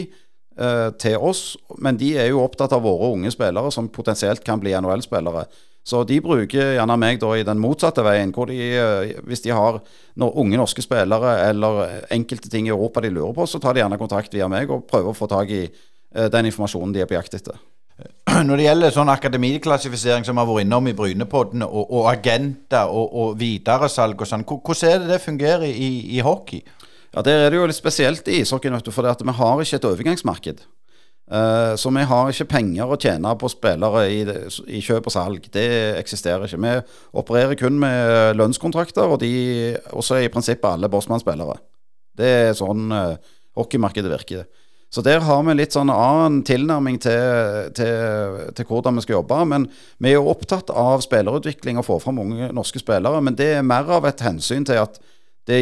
eh, til oss. Men de er jo opptatt av våre unge spillere som potensielt kan bli NHL-spillere. Så de bruker gjerne meg da i den motsatte veien. hvor de, eh, Hvis de har unge norske spillere eller enkelte ting i Europa de lurer på, så tar de gjerne kontakt via meg og prøver å få tak i eh, den informasjonen de er på jakt etter. Når det gjelder sånn akademiklassifisering som vi har vært innom i Brynepodden, og, og agenter og, og videresalg og sånn, hvordan er det det fungerer i, i hockey? Ja, Der er det jo litt spesielt i ishockeyen, for vi har ikke et overgangsmarked. Uh, så vi har ikke penger å tjene på spillere i, i, kjøp og salg. Det eksisterer ikke. Vi opererer kun med lønnskontrakter, og også er i prinsippet alle Bossman-spillere. Det er sånn uh, hockeymarkedet virker. Så der har vi litt sånn annen tilnærming til, til, til, hvordan vi skal jobbe. Men vi er jo opptatt av spillerutvikling og få fram unge norske spillere. Men det er mer av et hensyn til at det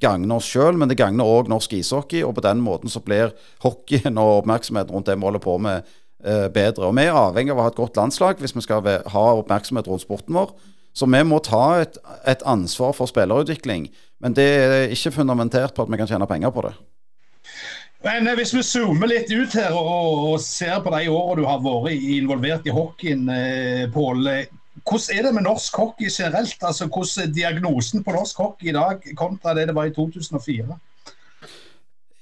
gagner oss sjøl, men det gagner òg norsk ishockey. Og på den måten så blir hockeyen og oppmerksomheten rundt det vi holder på med, eh, bedre. Og vi er avhengig av å ha et godt landslag hvis vi skal ha oppmerksomhet rundt sporten vår. Så vi må ta et, et ansvar for spillerutvikling. Men det er ikke fundamentert på at vi kan tjene penger på det. Men eh, Hvis vi zoomer litt ut her og, ser på de årene du har vært involvert i hockeyen, eh, Pål. Eh, hvordan er det med norsk hockey generelt? Altså, Hvordan er diagnosen på norsk hockey i dag kontra det det var i 2004?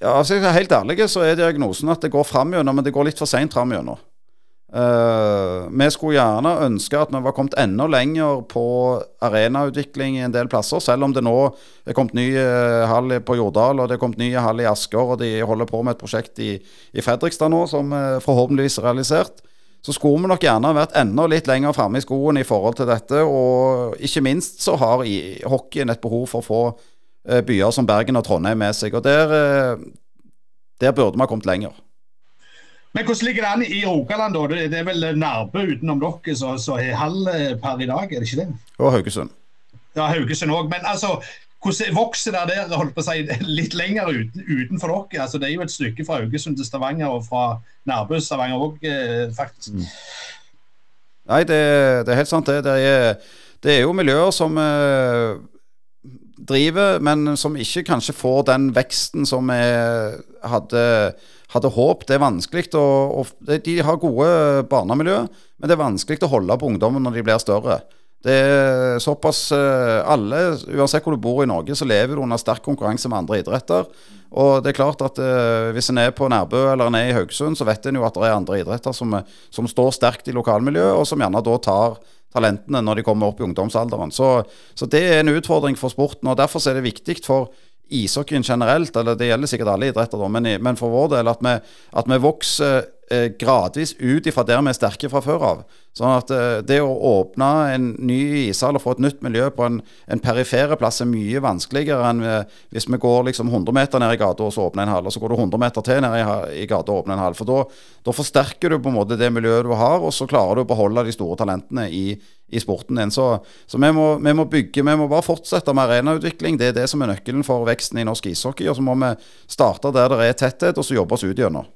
Ja, altså, Helt ærlig så er diagnosen at det går fram gjennom, men det går litt for seint fram gjennom. Uh, vi skulle gjerne ønske at vi var kommet enda lenger på arenautvikling i en del plasser, selv om det nå er kommet ny uh, hall på Jordal og det er kommet ny hall i Asker, og de holder på med et prosjekt i, i Fredrikstad nå som uh, forhåpentligvis er realisert. Så skulle vi nok gjerne vært enda litt lenger framme i skoen i forhold til dette. Og ikke minst så har hockeyen et behov for å få byer som Bergen og Trondheim med seg. Og der, der burde vi ha kommet lenger. Men hvordan ligger det an i Rogaland, da? Det er vel Nærbø utenom dere som har halv eh, per i dag, er det ikke det? Og Haugesund. Ja, Haugesund òg. Men altså, hvordan vokser det der holdt på å si, litt lenger uten, utenfor dere? Altså, det er jo et stykke fra Haugesund til Stavanger, og fra Nærbø Stavanger òg, eh, faktisk. Mm. Nei, det, det, er helt sant, det. Det er, det er jo miljøer som eh, driver, men som ikke kanskje får den veksten som vi hadde hadde håp. Det er vanskelig å, å De har gode barnemiljø, men det er vanskelig å holde på ungdommen når de blir større. Det er såpass eh, Alle, uansett hvor du bor i Norge, så lever du under sterk konkurranse med andre idretter. Og det er klart at uh, hvis en er på Nærbø eller en er i Haugesund, så vet en jo at det er andre idretter som, som står sterkt i lokalmiljøet, og som gjerne da tar talentene når de kommer opp i ungdomsalderen. Så, så det er en utfordring for sporten. og Derfor er det viktig for ishockeyen generelt, eller det gjelder sikkert alle idretter, men, men, for vår del at vi, at vi vokser eh, gradvis ut ifra der vi er sterke fra før av. Sånn at eh, det å åpne en ny ishall og få et nytt miljø på en, en perifere plass er mye vanskeligere enn eh, hvis vi går liksom 100 meter ned i gata og så åpner en hall, og så går du 100 meter til ned i, i gata og åpner en hall. For da forsterker du på en måte det miljøet du har, og så klarer du å beholde de store talentene i, i sporten din. Så, så vi, må, vi, må, bygge, vi må bare fortsette med arenautvikling. Det er det som er nøkkelen for veksten i norsk ishockey. Og så må vi starte der det er tetthet, og så jobbe oss ut gjennom.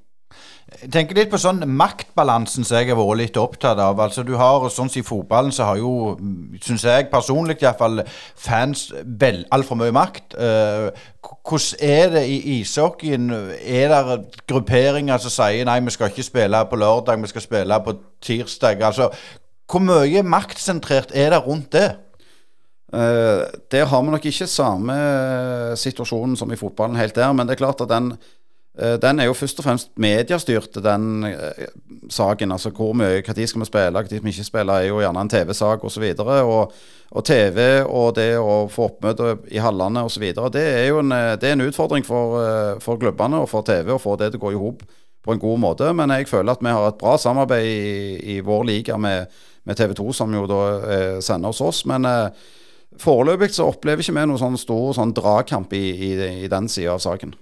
Jeg tenker litt på sånn maktbalansen som jeg har vært litt opptatt av. Altså du har, sånn I fotballen så har jo, syns jeg personlig iallfall, fans vel altfor mye makt. Uh, hvordan er det i ishockeyen? Er det grupperinger som sier nei, vi skal ikke spille på lørdag, vi skal spille på tirsdag? Altså, hvor mye maktsentrert er det rundt det? Uh, der har vi nok ikke samme situasjonen som i fotballen helt der, men det er klart at den, uh, den er jo først og fremst mediestyrt, den uh, saken. Altså hvor mye, når skal vi spille, når skal vi ikke spille, er jo gjerne en TV-sak osv. Og, og, og TV og det å få oppmøte i hallene osv. Det er jo en, det er en utfordring for, for klubbene og for TV å få det til å gå i hop på en god måte. Men jeg føler at vi har et bra samarbeid i, i vår liga med, med TV 2, som jo da eh, sender hos oss. Men, eh, foreløpig så opplever ikke vi noen sånn stor sånn dragkamp i, i, i den sida av saken.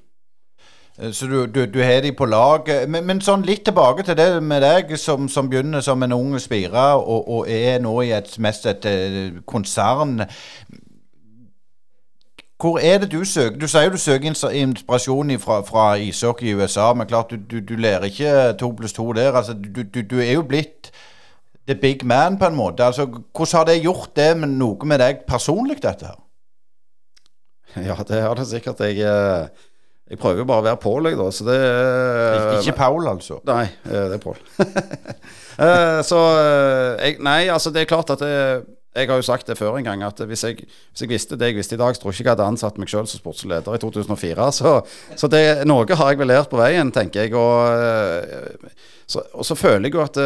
Eh, så du, du, du har de på lag. Men, men, sånn litt tilbake til det med deg som, som begynner som en ung spire og, og, er nå i et mest et konsern. Hvor er det du søker? Du sier du søker inspirasjon fra, fra ishockey i USA, men klart du, du lærer ikke to pluss to der. Altså, du, er jo blitt the big man på en måte. Altså, hvordan har det gjort det med noe med deg personlig, dette her? Ja, det har det sikkert. Jeg eh, jeg prøver jo bare å være Pål, jeg, da. Så det Ikke, ikke Paul, altså? Nei, eh, det er Pål. Eh, så eh, jeg, Nei, altså, det er klart at det, jeg har jo sagt det før en gang, at hvis jeg, hvis jeg, visste det jeg visste i dag, så tror jeg ikke jeg hadde ansatt meg sjøl som sportsleder i 2004. Så, så det, noe har jeg vel lært på veien, tenker jeg. Og så, og så føler jeg jo at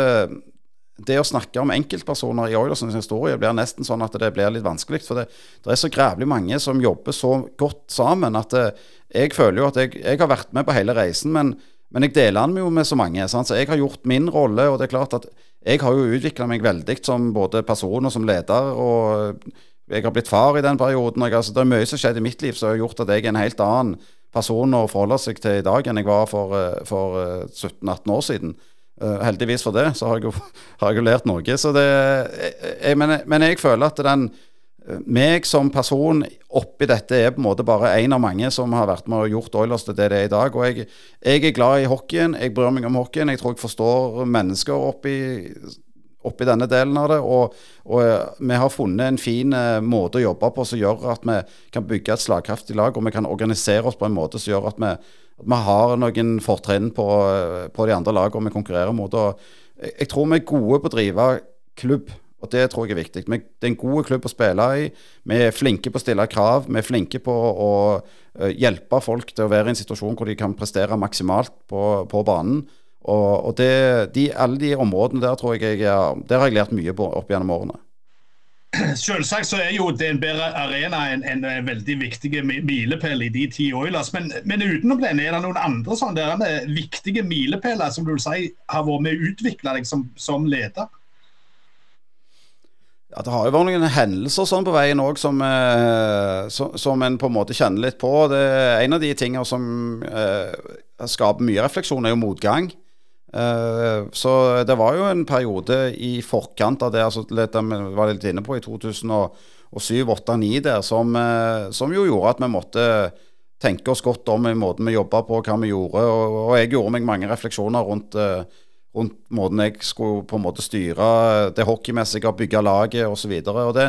det å snakke om enkeltpersoner i Oilersens historie blir nesten sånn at det blir litt vanskelig. For det, det er så grævlig mange som jobber så godt sammen at det, jeg føler jo at jeg, jeg, har vært med på hele reisen, men, men jeg deler den jo med så mange. Sant? Så jeg har gjort min rolle, og det er klart at jeg har jo utvikla meg veldig som både person og som leder. og jeg har blitt far i den perioden. Jeg, altså, det er mye som skjedde i mitt liv som har gjort at jeg er en helt annen person å forholde seg til i dag enn jeg var for, eh, for 17-18 eh, år siden. Uh, heldigvis for det, så har jeg jo, har jeg lært noe. Så det, jeg, jeg, men, men, jeg føler at den meg som person oppi dette er på en måte bare en av mange som har vært med og gjort Oilers til det det er i dag. Og jeg, jeg, er glad i hockeyen, jeg bryr meg om hockeyen. Jeg tror jeg forstår mennesker oppi, oppi denne delen av det. Og, og, eh, vi har funnet en fin måte å jobbe på som gjør at vi kan bygge et slagkraftig lag, og vi kan organisere oss på en måte som gjør at vi, vi har noen fortrinn på, på, de andre lagene vi konkurrerer mot. Jeg, jeg tror vi er gode på å drive klubb. Og Det tror jeg er viktig. Det er en god klubb å spille i. Vi er flinke på å stille krav. Vi er flinke på å eh, hjelpe folk til å være i en situasjon hvor de kan prestere maksimalt på, på banen. Og, og det, de, alle de områdene der tror jeg, jeg har lært mye på opp gjennom årene. Selvsagt så er jo DNB Arena en, en veldig viktig milepæl i de ti Oilers. Men, men utenom den, er det noen andre sånne viktige milepæler som du vil si har vært med å utvikle deg som, som leder? Ja, Det har jo vært noen hendelser sånn på veien òg som, eh, som, som, en på en måte kjenner litt på. Det er En av de tingene som eh, skaper mye refleksjon, er jo motgang. Eh, så det var jo en periode i forkant av det, altså vi var litt inne på, i 2007, 2008, 2009 der, som, eh, som, jo gjorde at vi måtte tenke oss godt om i måten vi jobba på, hva vi gjorde. Og, og, jeg gjorde meg mange refleksjoner rundt eh, rundt måten jeg skulle på en måte styre det hockeymessige, bygge laget osv. Så,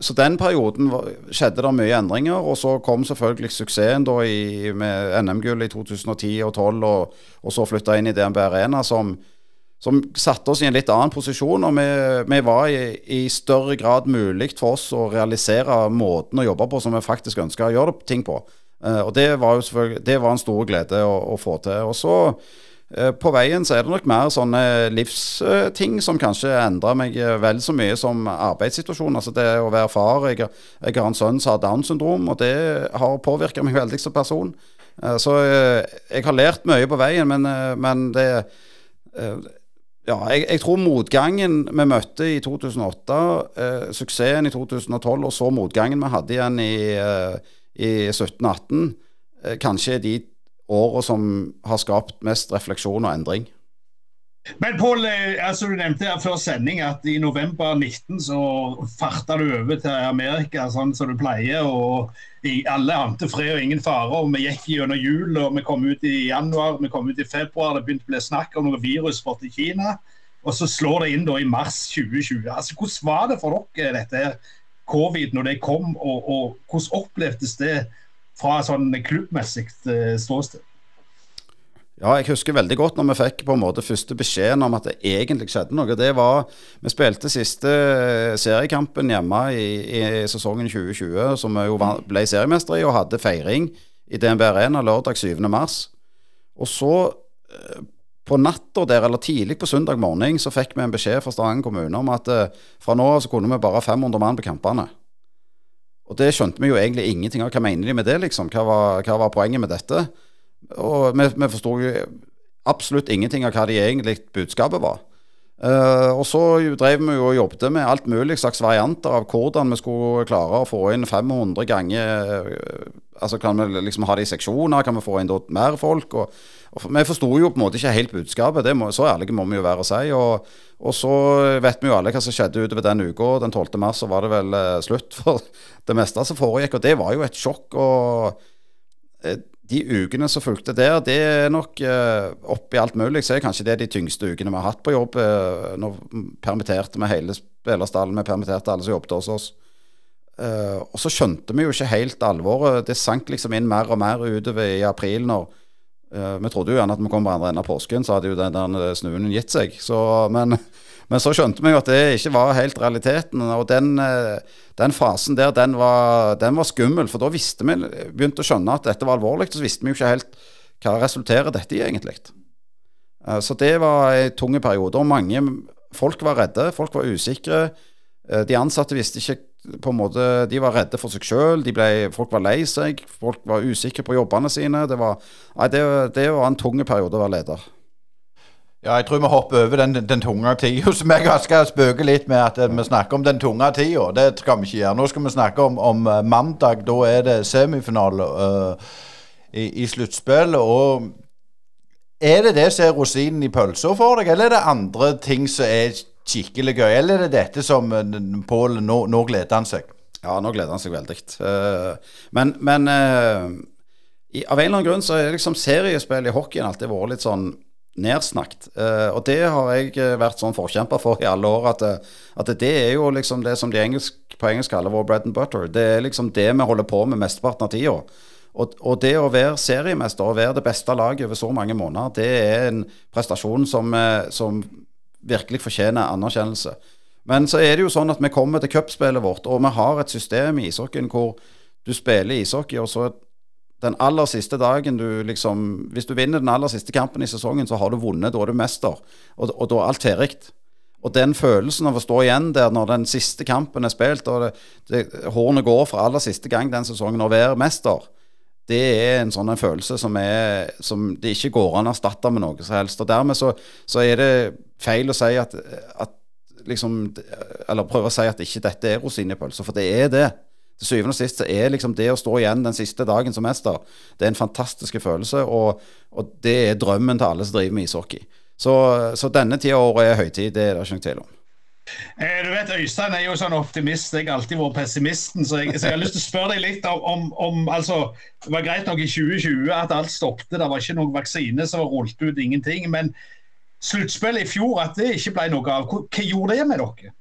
så den perioden skjedde det mye endringer. Og så kom selvfølgelig suksessen i, med NM-gull i 2010 og 2012, og, og så flytta inn i DNB Arena, som, som satte oss i en litt annen posisjon. Og vi, vi var i, i, større grad mulig for oss å realisere måten å jobbe på som vi faktisk ønska å gjøre ting på. Uh, og det var jo selvfølgelig det var en stor glede å, å få til. Og så Eh, på veien så er det nok mer sånne livsting som kanskje endrer meg eh, vel så mye som arbeidssituasjonen. Altså det å være far. Jeg, jeg har en sønn som har Downs syndrom, og det har påvirka meg veldig som person. Eh, så jeg har lært mye på veien, men, men det ja, jeg, jeg, tror motgangen vi møtte i 2008, eh, suksessen i 2012 og så motgangen vi hadde igjen i, eh, i 17-18, eh, kanskje er de åra som har skapt mest refleksjon og endring. Men Pål, eh, altså du nevnte her før sending at i november 19 så farta du over til Amerika sånn som du pleier. og Alle ante fred og ingen fare. og Vi gikk gjennom jul og vi kom ut i januar, vi kom ut i februar. Det begynte å bli snakk om noe virus i Kina. Og så slår det inn da i mars 2020. Altså, Hvordan var det for dere dette her, covid når det kom, og, og hvordan opplevdes det fra sånn klubbmessig eh, ståsted? Ja, jeg husker veldig godt når vi fikk på en måte første beskjeden om at det egentlig skjedde noe. Det var Vi spilte siste eh, seriekampen hjemme i, i sesongen 2020, som vi jo ble seriemestere i, og hadde feiring i DNB Arena lørdag 7. mars. Og så, eh, på natta der, eller tidlig på søndag morgen, så fikk vi en beskjed fra Stavanger kommune om at fra nå av så kunne vi bare ha 500 mann på kampene. Og det skjønte vi jo egentlig ingenting av. Hva mener de med det, liksom? Hva var, hva var poenget med dette? Og vi, vi forsto jo absolutt ingenting av hva de egentlig budskapet var. Uh, og så drev vi jo og jobbet med alt mulig slags varianter av hvordan vi skulle klare å få inn 500 ganger uh, Altså Kan vi liksom ha det i seksjoner? Kan vi få inn mer folk? Og Vi forsto jo på en måte ikke helt budskapet. Må, så ærlige må vi jo være å si. Og, og, så vet vi jo alle hva som skjedde utover den uka. Den 12. mars så var det vel eh, slutt for det meste som foregikk. Og det var jo et sjokk. og de ukene som fulgte der, det er nok eh, oppi alt mulig. Så er kanskje det de tyngste ukene vi har hatt på jobb. Eh, nå permitterte vi hele spillerstallen, vi permitterte alle som jobbet hos oss. Uh, og så skjønte vi jo ikke helt alvoret. Det sank liksom inn mer og mer utover i april når Vi trodde jo gjerne at vi kom på andre enden av påsken, så hadde jo den der snuen gitt seg. Så, men men så skjønte vi jo at det ikke var helt realiteten. Og den, eh, den fasen der, den var, den var, skummel. For da visste vi, begynte å skjønne at dette var alvorlig. Så visste vi jo ikke helt hva resulterer dette i, egentlig. Eh, så det var en tung periode. Og mange folk var redde. Folk var usikre. Eh, de ansatte visste ikke på en måte, De var redde for seg sjøl. Folk var lei seg. Folk var usikre på jobbene sine. Det var, nei, det, det var en tung periode å være leder. Ja, jeg tror vi hopper over den, den tunge tida, som jeg skal spøke litt med at eh, vi snakker om den tunge tida. Det skal vi ikke gjøre. Nå skal vi snakke om, om uh, mandag. Da er det semifinale uh, i, i sluttspillet. Og er det det som er rosinen i pølsa for deg, eller er det andre ting som er skikkelig gøy? Eller er det dette som uh, Pål nå, nå, gleder han seg? Ja, nå gleder han seg veldig. Uh, men, men i, av en eller annen grunn så er liksom seriespill i hockeyen alltid vært litt sånn nedsnakket. Og det har jeg eh, vært sånn forkjemper for i alle år, at, eh, at, det er jo liksom det som de engelsk, på engelsk kaller vår bread and butter. Det er liksom det vi holder på med mesteparten av tida. Og, og, det å være seriemester og være det beste laget over så mange måneder, det er en prestasjon som, som virkelig fortjener anerkjennelse. Men så er det jo sånn at vi kommer til cupspillet vårt, og vi har et system i ishockeyen hvor du spiller ishockey, og så den aller siste dagen du liksom Hvis du vinner den aller siste kampen i sesongen, så har du vunnet. Da er du mester. Og, og da er alt ferdig. Og den følelsen av å stå igjen der når den siste kampen er spilt, og det, det, hornet går for aller siste gang den sesongen, og være mester, det er en sånn en følelse som, er, som det ikke går an å erstatte med noe som helst. Og dermed så, så er det feil å si at, at liksom Eller prøve å si at ikke dette er rosin for det er det til syvende og sist er liksom det å stå igjen den siste dagen som mester, det er en fantastisk følelse, og, og det er drømmen til alle som driver med ishockey. Så, så denne tida av året er høytid, det er det ikke noen tvil om. Eh, du vet, Øystein er jo sånn optimist. Jeg har alltid vært pessimisten. Så jeg, så jeg har lyst til å spørre deg litt om, om, om, altså, Det var greit nok i 2020 at alt stoppet. Det var ikke noen vaksine som rullet ut, ingenting. Men sluttspillet i fjor, at det ikke ble noe av. Hva, gjorde det med dere?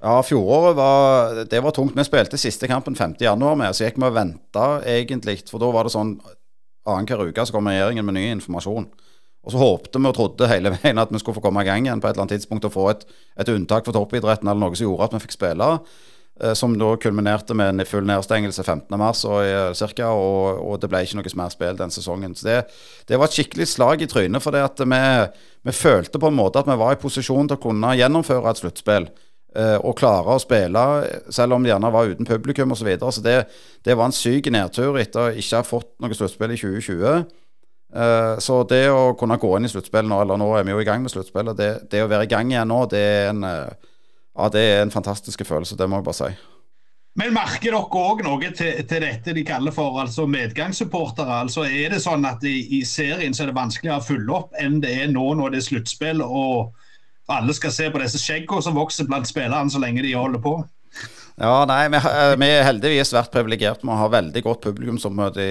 Ja, fjoråret var, det var tungt. Vi spilte siste kampen 5.1 med, så gikk vi og venta egentlig. For da var det sånn annenhver uke så kom regjeringen med ny informasjon. Og så håpte vi og trodde hele veien at vi skulle få komme i gang igjen på et eller annet tidspunkt og få et, et unntak for toppidretten eller noe som gjorde at vi fikk spille. Eh, som da kulminerte med en full nedstengelse 15.3 og, cirka, og, og det ble ikke noe mer spill den sesongen. Så det, det var et skikkelig slag i trynet, for vi, vi følte på en måte at vi var i posisjon til å kunne gjennomføre et sluttspill. Eh, og klare å spille, selv om de gjerne var uten publikum osv. Så, videre. så det, det var en syk nedtur etter å ikke ha fått noe sluttspill i 2020. Uh, så det å kunne gå inn i sluttspillet nå, eller nå er vi jo i gang med sluttspillet, det, det, å være i gang igjen nå, det er en, ja, det er en fantastisk følelse. Det må jeg bare si. Men merker dere òg noe til, til, dette de kaller for altså medgangssupportere? Altså er det sånn at i, i serien så er det vanskeligere å fylle opp enn det er nå når det er sluttspill? og alle skal se på disse skjeggene som vokser blant spillerne så lenge de holder på. Ja, nei, vi, eh, vi har heldigvis vært privilegert med å ha veldig godt publikumsoppmøte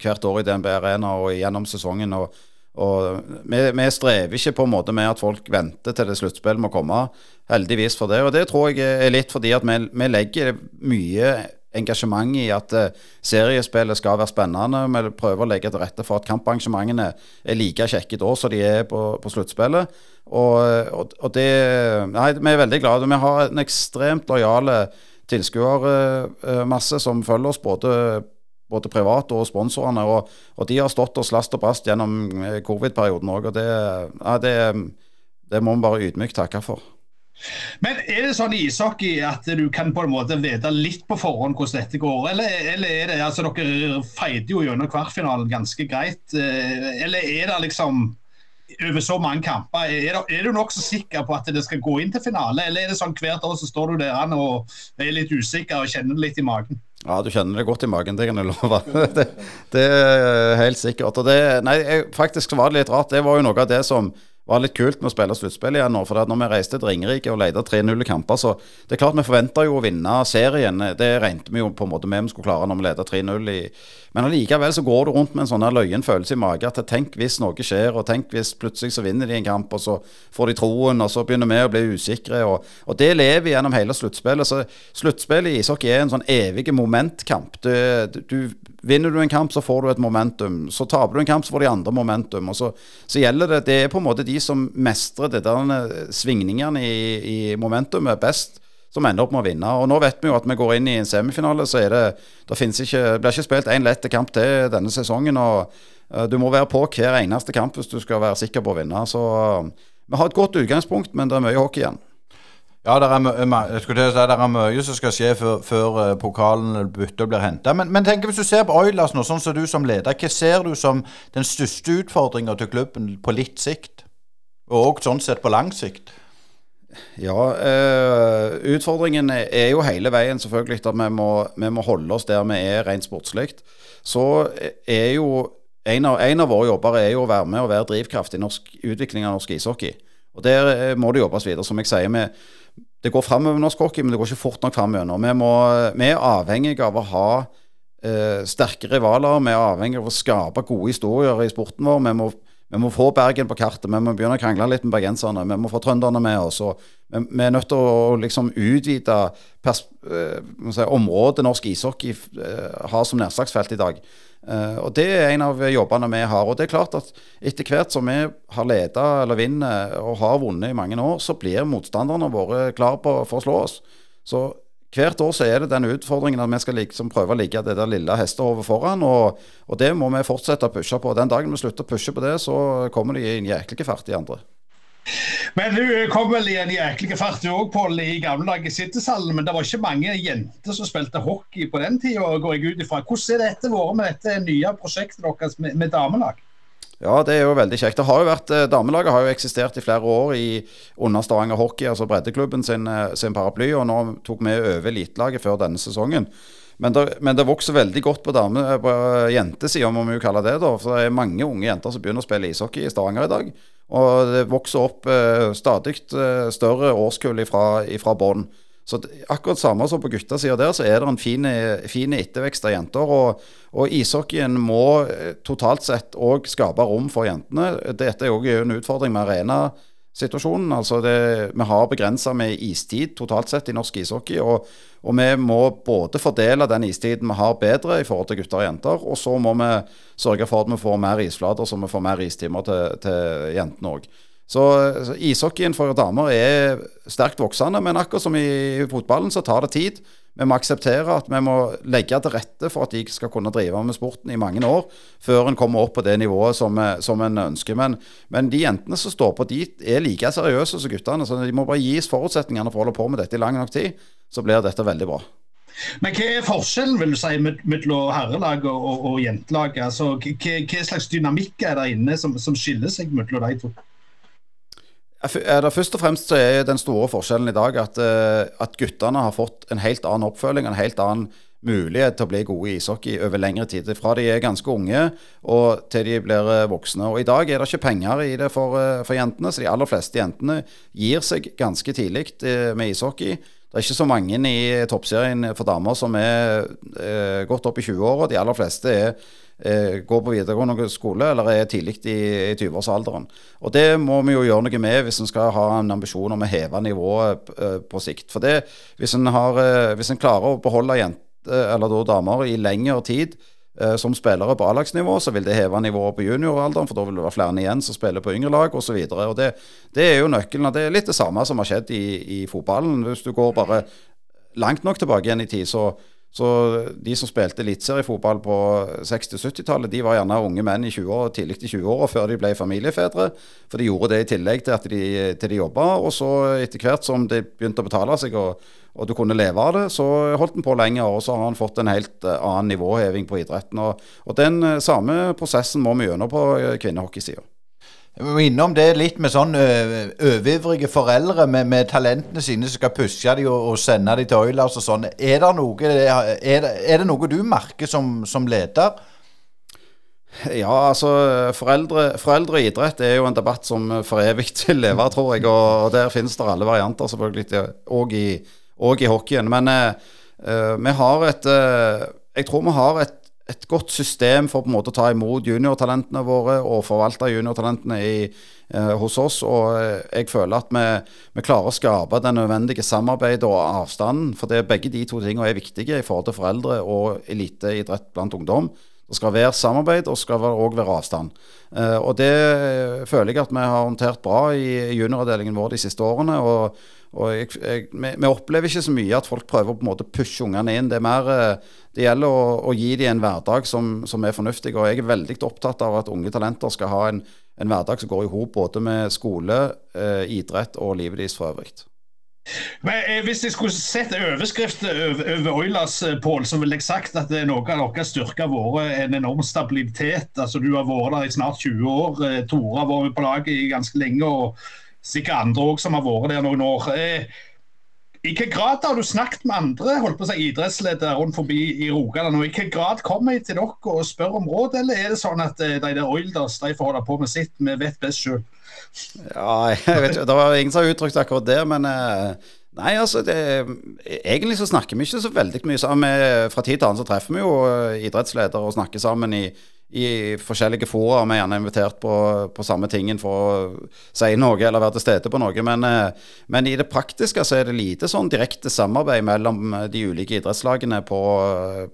hvert år i DNB Arena og gjennom sesongen. og, og vi, vi, strever ikke på en måte med at folk venter til det sluttspillet må komme, heldigvis for det. Og det tror jeg er litt fordi at vi, vi legger mye engasjement i at uh, seriespillet skal være spennende. Vi prøver å legge til rette for at kamparrangementene er like kjekke da som de er på, på sluttspillet. Og, og, og, det Nei, vi er veldig glade. Vi har en ekstremt lojale tilskuermasse som følger oss, både, både private og sponsorene. Og, og, de har stått og slast og brast gjennom eh, covid-perioden òg. Og det, ja, det, det må vi bare ydmykt takke for. Men er det sånn i ishockey at du kan på en måte vite litt på forhånd hvordan dette går? Eller, eller er det altså Dere feide jo gjennom kvartfinalen ganske greit. Eh, eller er det liksom over så mange kamper. Er, er du nokså sikker på at det skal gå inn til finale, eller er det sånn hvert år så står du der og er litt usikker og kjenner det litt i magen? Ja, du kjenner det godt i magen, det kan jeg love. Det, er helt sikkert. Og det, nei, faktisk var det litt rart. Det var jo noe av det som var litt kult med å spille sluttspill igjen nå. For når vi reiste til Ringerike og leide 3-0 i kamper, så det er klart vi forventa jo å vinne serien. Det regnet vi jo på en måte med vi skulle klare når vi leda 3-0 i Men allikevel så går du rundt med en sånn løyen følelse i magen at tenk hvis noe skjer, og tenk hvis plutselig så vinner de en kamp, og så får de troen, og så begynner vi å bli usikre. Og, og det lever gjennom hele sluttspillet. Så sluttspillet i ishockey er en sånn evig momentkamp. Du, du, vinner du en kamp, så får du et momentum. Så taper du en kamp, så får de andre momentum. Og så, så gjelder det Det er på en måte de som mestrer det der svingningene i, i momentumet best, som ender opp med å vinne. Og Nå vet vi jo at vi går inn i en semifinale, så er det det ikke, blir ikke spilt én lett kamp til denne sesongen. og uh, Du må være på hver eneste kamp hvis du skal være sikker på å vinne. Så uh, vi har et godt utgangspunkt, men det er mye hockey igjen. Ja, det er, mye som skal skje før, før pokalen bytter blir henta. Men, men tenk, hvis du ser på Oilers nå, sånn som du som leder, hva ser du som den største utfordringa til klubben på litt sikt? Og sånn sett på lang sikt? Ja, øh, utfordringen er jo hele veien selvfølgelig at vi må, vi må holde oss der vi er rent sportslig. Så er jo en av, en av, våre jobber er jo å være med og være drivkraft i norsk, utvikling av norsk ishockey. Og Der eh, må det jobbes videre. Som jeg sier, vi, det går framover norsk hockey, men det går ikke fort nok framover. Vi, vi er avhengige av å ha øh, sterke rivaler. Vi er avhengige av å skape gode historier i sporten vår. Vi må vi må få Bergen på kartet. Vi må begynne å krangle litt med bergenserne. Vi må få trønderne med oss. Vi, vi, er nødt til å liksom utvide pers, eh, si, området norsk ishockey eh, har som nedslagsfelt i dag. Eh, og Det er en av jobbene vi har. Og det er klart at Etter hvert som vi har leda eller vinner og har vunnet i mange år, så blir motstanderne våre klar på, for å slå oss. Så hvert år så er det den utfordringen at vi skal liksom prøve å ligge det der lille hestehovet foran. Og, og, det må vi fortsette å pushe på. Den dagen vi slutter å pushe på det, så kommer de i en jæklig fart, de andre. Men du kom vel i en jæklig fart du òg, Pål, i gamle dager i Sitteshallen. Men det var ikke mange jenter som spilte hockey på den tida, går jeg ut ifra. Hvordan er dette vært med dette nye prosjektet deres med, med damelag? Ja, det er jo veldig kjekt. Det har jo vært, eh, Damelaget har jo eksistert i flere år i under Stavanger Hockey, altså breddeklubben sin, eh, sin paraply. Og nå tok vi over elitelaget før denne sesongen. Men det, men det, vokser veldig godt på, dame, på jentesida, må vi jo kalle det. da, For det er mange unge jenter som begynner å spille ishockey i Stavanger i dag. Og det vokser opp eh, stadig eh, større årskull fra, ifra bånn. Så akkurat samme som på guttasida der, så er det en fin, fin ettervekst av jenter. Og, og ishockeyen må eh, totalt sett òg skape rom for jentene. Dette er òg en utfordring med arenasituasjonen. Altså det, vi har begrensa med istid totalt sett i norsk ishockey. Og, og, vi må både fordele den istiden vi har bedre i forhold til gutter og jenter, og så må vi sørge for at vi får mer isflater, så vi får mer istimer til, til jentene òg. Så, så ishockeyen for damer er sterkt voksende, men akkurat som i fotballen så tar det tid. Vi må akseptere at vi må legge til rette for at de skal kunne drive med sporten i mange år, før en kommer opp på det nivået som, som en ønsker. Men, men, de jentene som står på, de er like seriøse som guttene. Så de må bare gis forutsetningene for å holde på med dette i lang nok tid, så blir dette veldig bra. Men hva er forskjellen vil du si, mellom herrelag og, og jentelag? Altså, hva, hva, slags dynamikk er der inne som, som skiller seg mellom de to? Først og fremst så er den store forskjellen i dag at, eh, at, guttene har fått en helt annen oppfølging, en helt annen mulighet til å bli gode i ishockey over lengre tid. Fra de er ganske unge og til de blir eh, voksne. Og I dag er det ikke penger i det for, eh, for jentene, så de aller fleste jentene gir seg ganske tidlig med ishockey. Det er ikke så mange i toppserien for damer som er eh, godt opp i 20-åra. De aller fleste er eh, går på videregående skole eller er tidlig i, i 20-årsalderen. Og Det må vi jo gjøre noe med hvis en skal ha en ambisjon om å heve nivået eh, på sikt. For det, hvis en, har, eh, klarer å beholde jenter, eller da damer i lengre tid som spillere på A-lagsnivå, så vil det heve nivået på junioralderen, for da vil det være flere igjen som spiller på yngre lag osv. Det, det er jo nøkkelen. og Det er litt det samme som har skjedd i, i fotballen. Hvis du går bare langt nok tilbake igjen i tid, så så de som spilte eliteseriefotball på 60-70-tallet, de var gjerne unge menn i 20 år, tidlig i 20-åra før de ble familiefedre. For de gjorde det i tillegg til at de, til de jobba. Og så etter hvert som det begynte å betale seg, og, og, du kunne leve av det, så holdt en på lenger. Og så har han fått en helt eh, annen nivåheving på idretten. Og, og den eh, samme prosessen må vi gjennom på eh, kvinnehockeysida. Vi må innom det litt med sånn overivrige foreldre med, med, talentene sine som skal pushe dem og, og, sende dem til Oilers og sånn. Er, er, er, det noe du merker som, som leder? Ja, altså foreldre, foreldre, og idrett er jo en debatt som for evig til lever, tror jeg. Og, der finnes det alle varianter, selvfølgelig, òg i, og i hockeyen. Men uh, vi har et uh, Jeg tror vi har et, et, godt system for på en måte å ta imot juniortalentene våre og forvalte juniortalentene i, eh, hos oss. Og jeg føler at vi, vi klarer å skape det nødvendige samarbeidet og avstanden. For det, begge de to tingene er viktige i forhold til foreldre og eliteidrett blant ungdom. Det skal være samarbeid, og skal òg være avstand. Eh, og Det føler jeg at vi har håndtert bra i junioravdelingen vår de siste årene. og, og jeg, jeg, vi, vi, opplever ikke så mye at folk prøver å pushe ungene inn. Det er mer, uh, det gjelder å, å, gi dem en hverdag som, som, er fornuftig. og Jeg er veldig opptatt av at unge talenter skal ha en, en hverdag som går i hop både med skole, eh, idrett og livet deres for øvrig. Men eh, Hvis jeg skulle sett overskrifter over, Oilers, eh, Pål, så ville jeg sagt at noe av deres styrker har vært en enorm stabilitet. Altså, Du har vært der i snart 20 år. Eh, Tore har vært på laget i ganske lenge. og Sikkert andre òg som har vært der noen år. I hvilken grad har du snakket med andre holdt på å si, idrettsledere rundt forbi i Rogaland? og I hvilken grad kommer de til dere og spør om råd, eller er det sånn at de der Oilders de får holde på med sitt, vi vet best sjøl? Ja. Det var ingen som har uttrykt akkurat det, men eh, Nei, altså det, Egentlig så snakker vi ikke så veldig mye sammen. Fra tid til annen så treffer vi jo eh, idrettsledere og snakker sammen i, i forskjellige fora. Vi er gjerne invitert på, på, samme tingen for å si noe eller være til stede på noe. Men, eh, men, i det praktiske så er det lite sånn direkte samarbeid mellom de ulike idrettslagene på,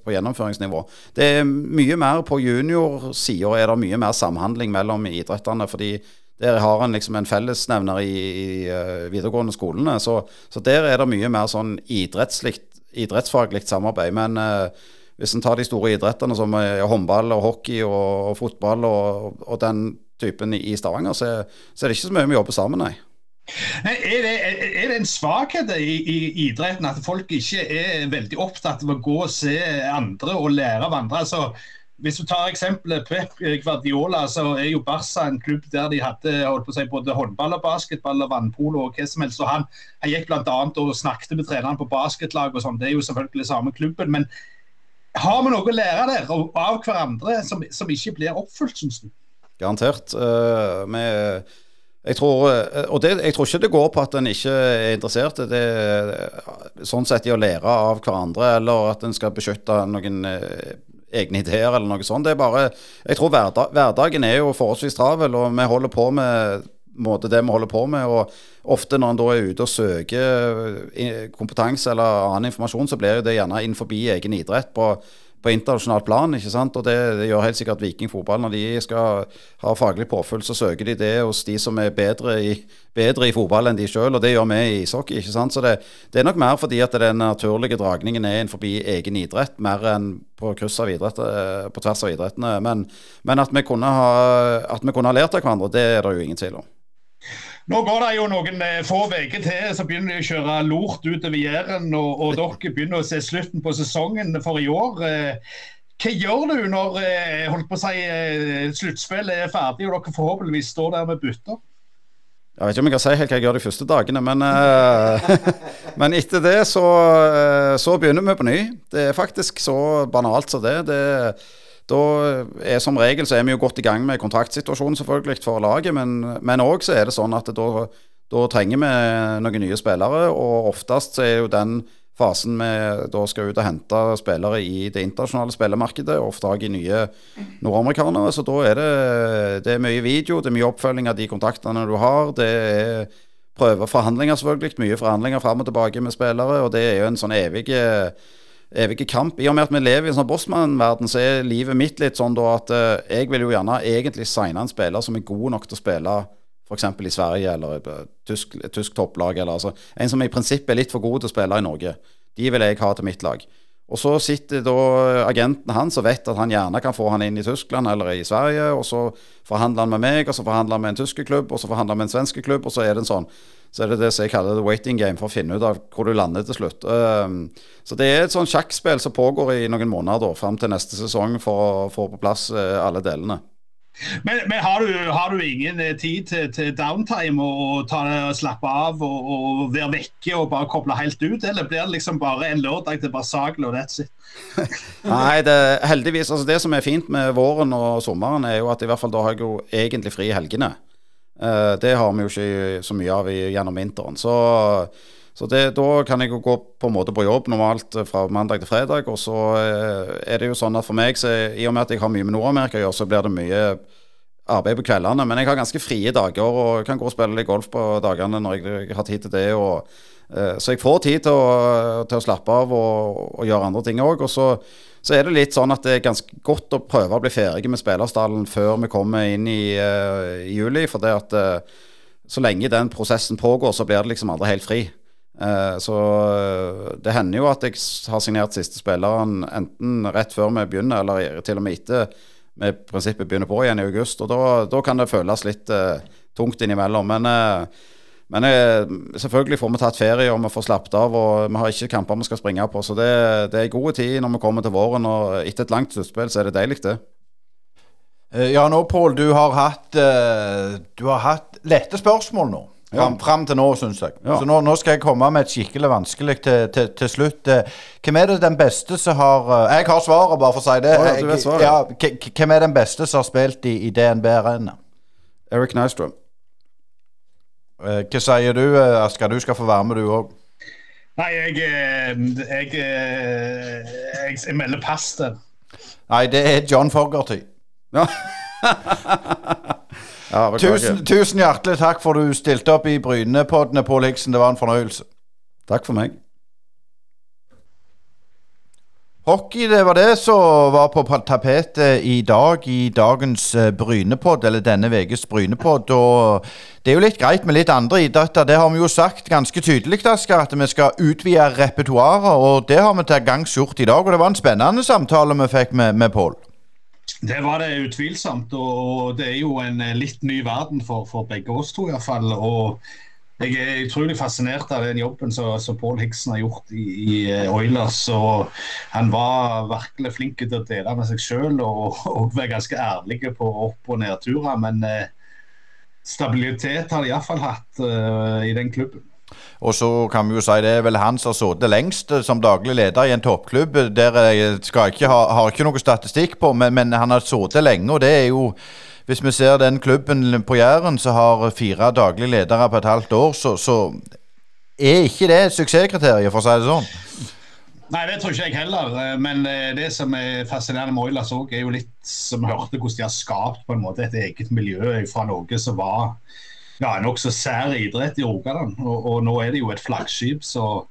på gjennomføringsnivå. Det er mye mer på juniorsida er det mye mer samhandling mellom idrettene. fordi der har en liksom en fellesnevner i, i videregående skolene. Så, så, der er det mye mer sånn idrettsfaglig samarbeid. Men uh, hvis en tar de store idrettene som uh, håndball og hockey og, og fotball og, og, den typen i Stavanger, så, så, er det ikke så mye vi jobber sammen, nei. Er det, er det, en svakhet i, i, idretten at folk ikke er veldig opptatt av å gå og se andre og lære av andre? altså hvis du tar eksempelet Pep Guardiola, så er jo Barca en klubb der de hadde holdt på å si, både håndball og basketball og vannpolo og hva som helst. og Han, han gikk bl.a. og snakket med treneren på basketlag og sånn. Det er jo selvfølgelig samme klubben. Men har vi noe å lære der av hverandre som, som ikke blir oppfylt, syns du? Garantert. Uh, med jeg tror, eh, og det, jeg tror ikke det går på at en ikke er interessert det, sånn sett i å lære av hverandre, eller at en skal beskytte noen eh, egne ideer eller noe sånt. Det er bare Jeg tror hverdag, hverdagen er jo forholdsvis travel, og vi holder på med måte det vi holder på med. og Ofte når en da er ute og søker eh, kompetanse eller annen informasjon, så blir det gjerne innenfor egen idrett. på på internasjonalt plan. ikke sant? Og det, det, gjør helt sikkert Viking fotball. Når de skal ha faglig påfyll, så søker de det hos de som er bedre i, bedre i fotball enn de sjøl, og det gjør vi i ishockey. ikke sant? Så det, det, er nok mer fordi at den naturlige dragningen er innenfor egen idrett, mer enn på, av idrett, eh, på tvers av idrettene. Men, men at, vi ha, at vi kunne ha lært av hverandre, det er det jo ingen tvil om. Nå går det jo noen eh, få uker til, så begynner de å kjøre lort utover Jæren. Og, og dere begynner å se slutten på sesongen for i år. Eh, hva gjør du når eh, holdt på å si, sluttspillet er ferdig og dere forhåpentligvis står der med bytter? Jeg vet ikke om jeg kan si helt hva jeg gjør de første dagene, men, men etter det så, så, begynner vi på ny. Det er faktisk så banalt som det. det da er som regel så er vi jo godt i gang med kontraktsituasjonen selvfølgelig for laget, men òg så er det sånn at da, da, trenger vi noen nye spillere. Og oftest så er jo den fasen vi da skal ut og hente spillere i det internasjonale spillemarkedet, ofte òg i nye nordamerikanere. Så da er det, det er mye video, det er mye oppfølging av de kontaktene du har. det er prøve forhandlinger, selvfølgelig. Mye forhandlinger fram og tilbake med spillere. Og det er jo en sånn evig evige kamp. I og med at vi lever i en sånn bossmann-verden, så er livet mitt litt sånn da at uh, jeg vil jo gjerne egentlig signe en spiller som er god nok til å spille f.eks. i Sverige eller et tysk, tysk topplag. Eller, altså, en som i prinsippet er litt for god til å spille i Norge. De vil jeg ha til mitt lag. Og så sitter da agenten hans og vet at han gjerne kan få han inn i Tyskland eller i Sverige. Og så forhandler han med meg, og så forhandler han med en tysk klubb, og så forhandler han med en svensk klubb, og så er det en sånn så er det det som jeg kaller the waiting game, for å finne ut av hvor du lander til slutt. Um, så det er et sånn sjakkspill som pågår i noen måneder da, fram til neste sesong for å få på plass uh, alle delene. Men, men har, du, har, du, ingen eh, tid til, til downtime og, ta, slappe av og, og, være vekke og bare koble helt ut, eller blir det liksom bare en lørdag til Barsagel og that's it? Nei, det, heldigvis. altså Det som er fint med våren og sommeren, er jo at i hvert fall da har jeg jo egentlig fri i helgene. Uh, det har vi jo ikke så mye av gjennom vinteren. Så, så det, da kan jeg jo gå på en måte på jobb normalt fra mandag til fredag. Og så uh, er det jo sånn at for meg, så, i og med at jeg har mye med Nord-Amerika å gjøre, så blir det mye arbeid på kveldene. Men jeg har ganske frie dager og kan gå og spille litt golf på dagene når jeg, har tid til det. Og, uh, så jeg får tid til å, til å slappe av og, og, gjøre andre ting òg. Og så, så, er det litt sånn at det er ganske godt å prøve å bli ferdig med spillerstallen før vi kommer inn i, i juli. For det at så lenge den prosessen pågår, så blir det liksom aldri helt fri. Så det hender jo at jeg har signert siste spilleren enten rett før vi begynner, eller til og med etter vi i prinsippet begynner på igjen i august. og Da, da kan det føles litt uh, tungt innimellom. Men, uh, men uh, selvfølgelig får vi tatt ferie og vi får slappet av. og Vi har ikke kamper vi skal springe på. Så det, det er god tid når vi kommer til våren. og Etter et langt sluttspill så er det deilig, det. Ja, nå Pål, du har hatt Du har hatt lette spørsmål nå. Fram, ja. fram til nå, syns jeg. Ja. Så nå, nå, skal jeg komme med et skikkelig vanskelig til, til, til, slutt. Eh, hvem er det den beste som har eh, Jeg har svaret, bare for å si det. Oh, ja, svaret. Ja, hvem er den beste som har spilt i, i DNB Arena? Eric Nystrom. Eh, hva sier du, Asker? Du skal få være med, du òg. Nei, jeg, jeg, jeg, jeg melder pass der. Nei, det er John Fogerty. Ja. Ja, tusen, tusen, hjertelig takk for du stilte opp i Brynepoddene, Pål Hiksen. Det var en fornøyelse. Takk for meg. Hockey, det var det som var på tapetet i dag i dagens eh, Brynepodd, eller denne ukes Brynepodd. Og det er jo litt greit med litt andre idretter. Det har vi jo sagt ganske tydelig, Asker, at vi skal utvide repertoaret. Og det har vi til gangs gjort i dag. Og det var en spennende samtale vi fikk med, med Pål. Det var det utvilsomt. Og det er jo en eh, litt ny verden for, for begge oss to, I hvert fall, Og jeg er utrolig fascinert av den jobben som, Paul Hiksen har gjort i, i, eh, Oilers. og Han var virkelig flink til å dele med seg sjøl og, og være ganske ærlig på opp- og nedturer. Men eh, stabilitet har de iallfall hatt eh, i den klubben. Og så kan vi jo si det er vel han som har sittet lengst eh, som daglig leder i en toppklubb. Der jeg skal ikke ha, har ikke noe statistikk på, men, men han har sittet lenge. Og det er jo Hvis vi ser den klubben på Jæren som har fire daglige ledere på et halvt år, så, så er ikke det suksesskriteriet, for å si det sånn. Nei, det tror ikke jeg heller. Eh, men eh, det som er fascinerende med Oilers òg, er jo litt som hørte hvordan de har skapt på en måte et eget miljø fra noe som var ja, en nokså sær idrett i Rogaland. Og, og, nå er det jo et flaggskip, så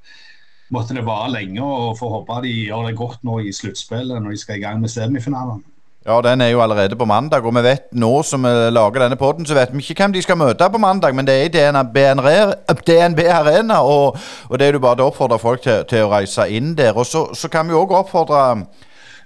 måtte det vare lenge. og Får håpe de gjør det godt nå i sluttspillet når de skal i gang med semifinalene. Ja, den er jo allerede på mandag, og vi vet nå som vi lager denne poden, så vet vi ikke hvem de skal møte på mandag, men det er i DNB Arena, og, og det er jo bare å oppfordre folk til, til, å reise inn der. Og så, så kan vi òg oppfordre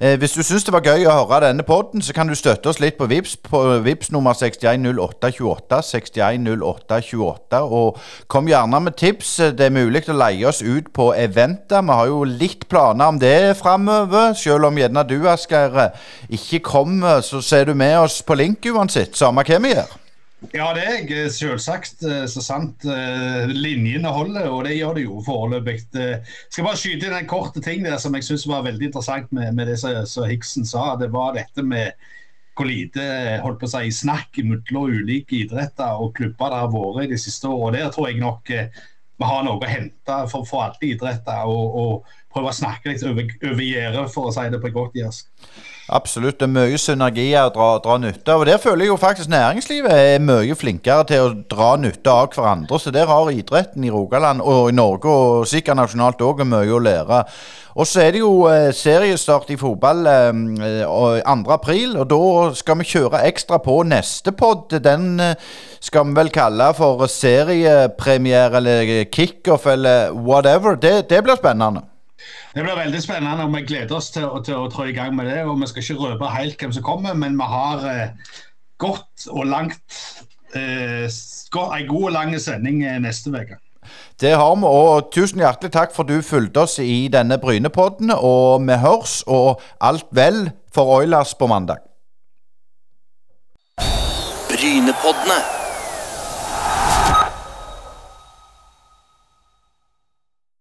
Eh, hvis du syns det var gøy å høre denne podden, så kan du støtte oss litt på VIPS på VIPS nummer 610828. 610828. Og kom gjerne med tips. Det er mulig å leie oss ut på eventer. Vi har jo litt planer om det framover. Selv om gjerne du, Asgeir, ikke kommer, så ser du med oss på link uansett. Samme hva vi gjør. Ja, det er jeg selvsagt. Eh, så sant. Eh, linjene holder, og det gjør det jo foreløpig. Skal bare skyte inn en kort ting der som jeg syns var veldig interessant med, med det som Hiksen sa. Det var dette med hvor lite holdt på å si, snakk mellom ulike idretter og klubber det har vært de siste årene. Der tror jeg nok eh, vi har noe å hente for, for alle idretter. Og, og, prøve å snakke litt over gjerdet, for å si det på godt jærsk. Absolutt. Det er mye synergier å dra, dra, nytte av. Og Der føler jeg jo faktisk næringslivet er mye flinkere til å dra nytte av hverandre. Så der har idretten i Rogaland og i Norge, og sikkert nasjonalt òg, mye å lære. Og så er det jo eh, seriestart i fotball eh, 2. april, og da skal vi kjøre ekstra på neste pod. Den eh, skal vi vel kalle for seriepremiere eller kickoff eller whatever. Det, det blir spennende. Det blir veldig spennende, og vi gleder oss til, til, å trå i gang med det. og Vi skal ikke røpe helt hvem som kommer, men vi har eh, godt og langt eh, en god og lang sending eh, neste uke. Det har vi, og tusen hjertelig takk for du fulgte oss i denne Brynepodden. Og vi hørs, og alt vel for Oilers på mandag. Brynepoddene.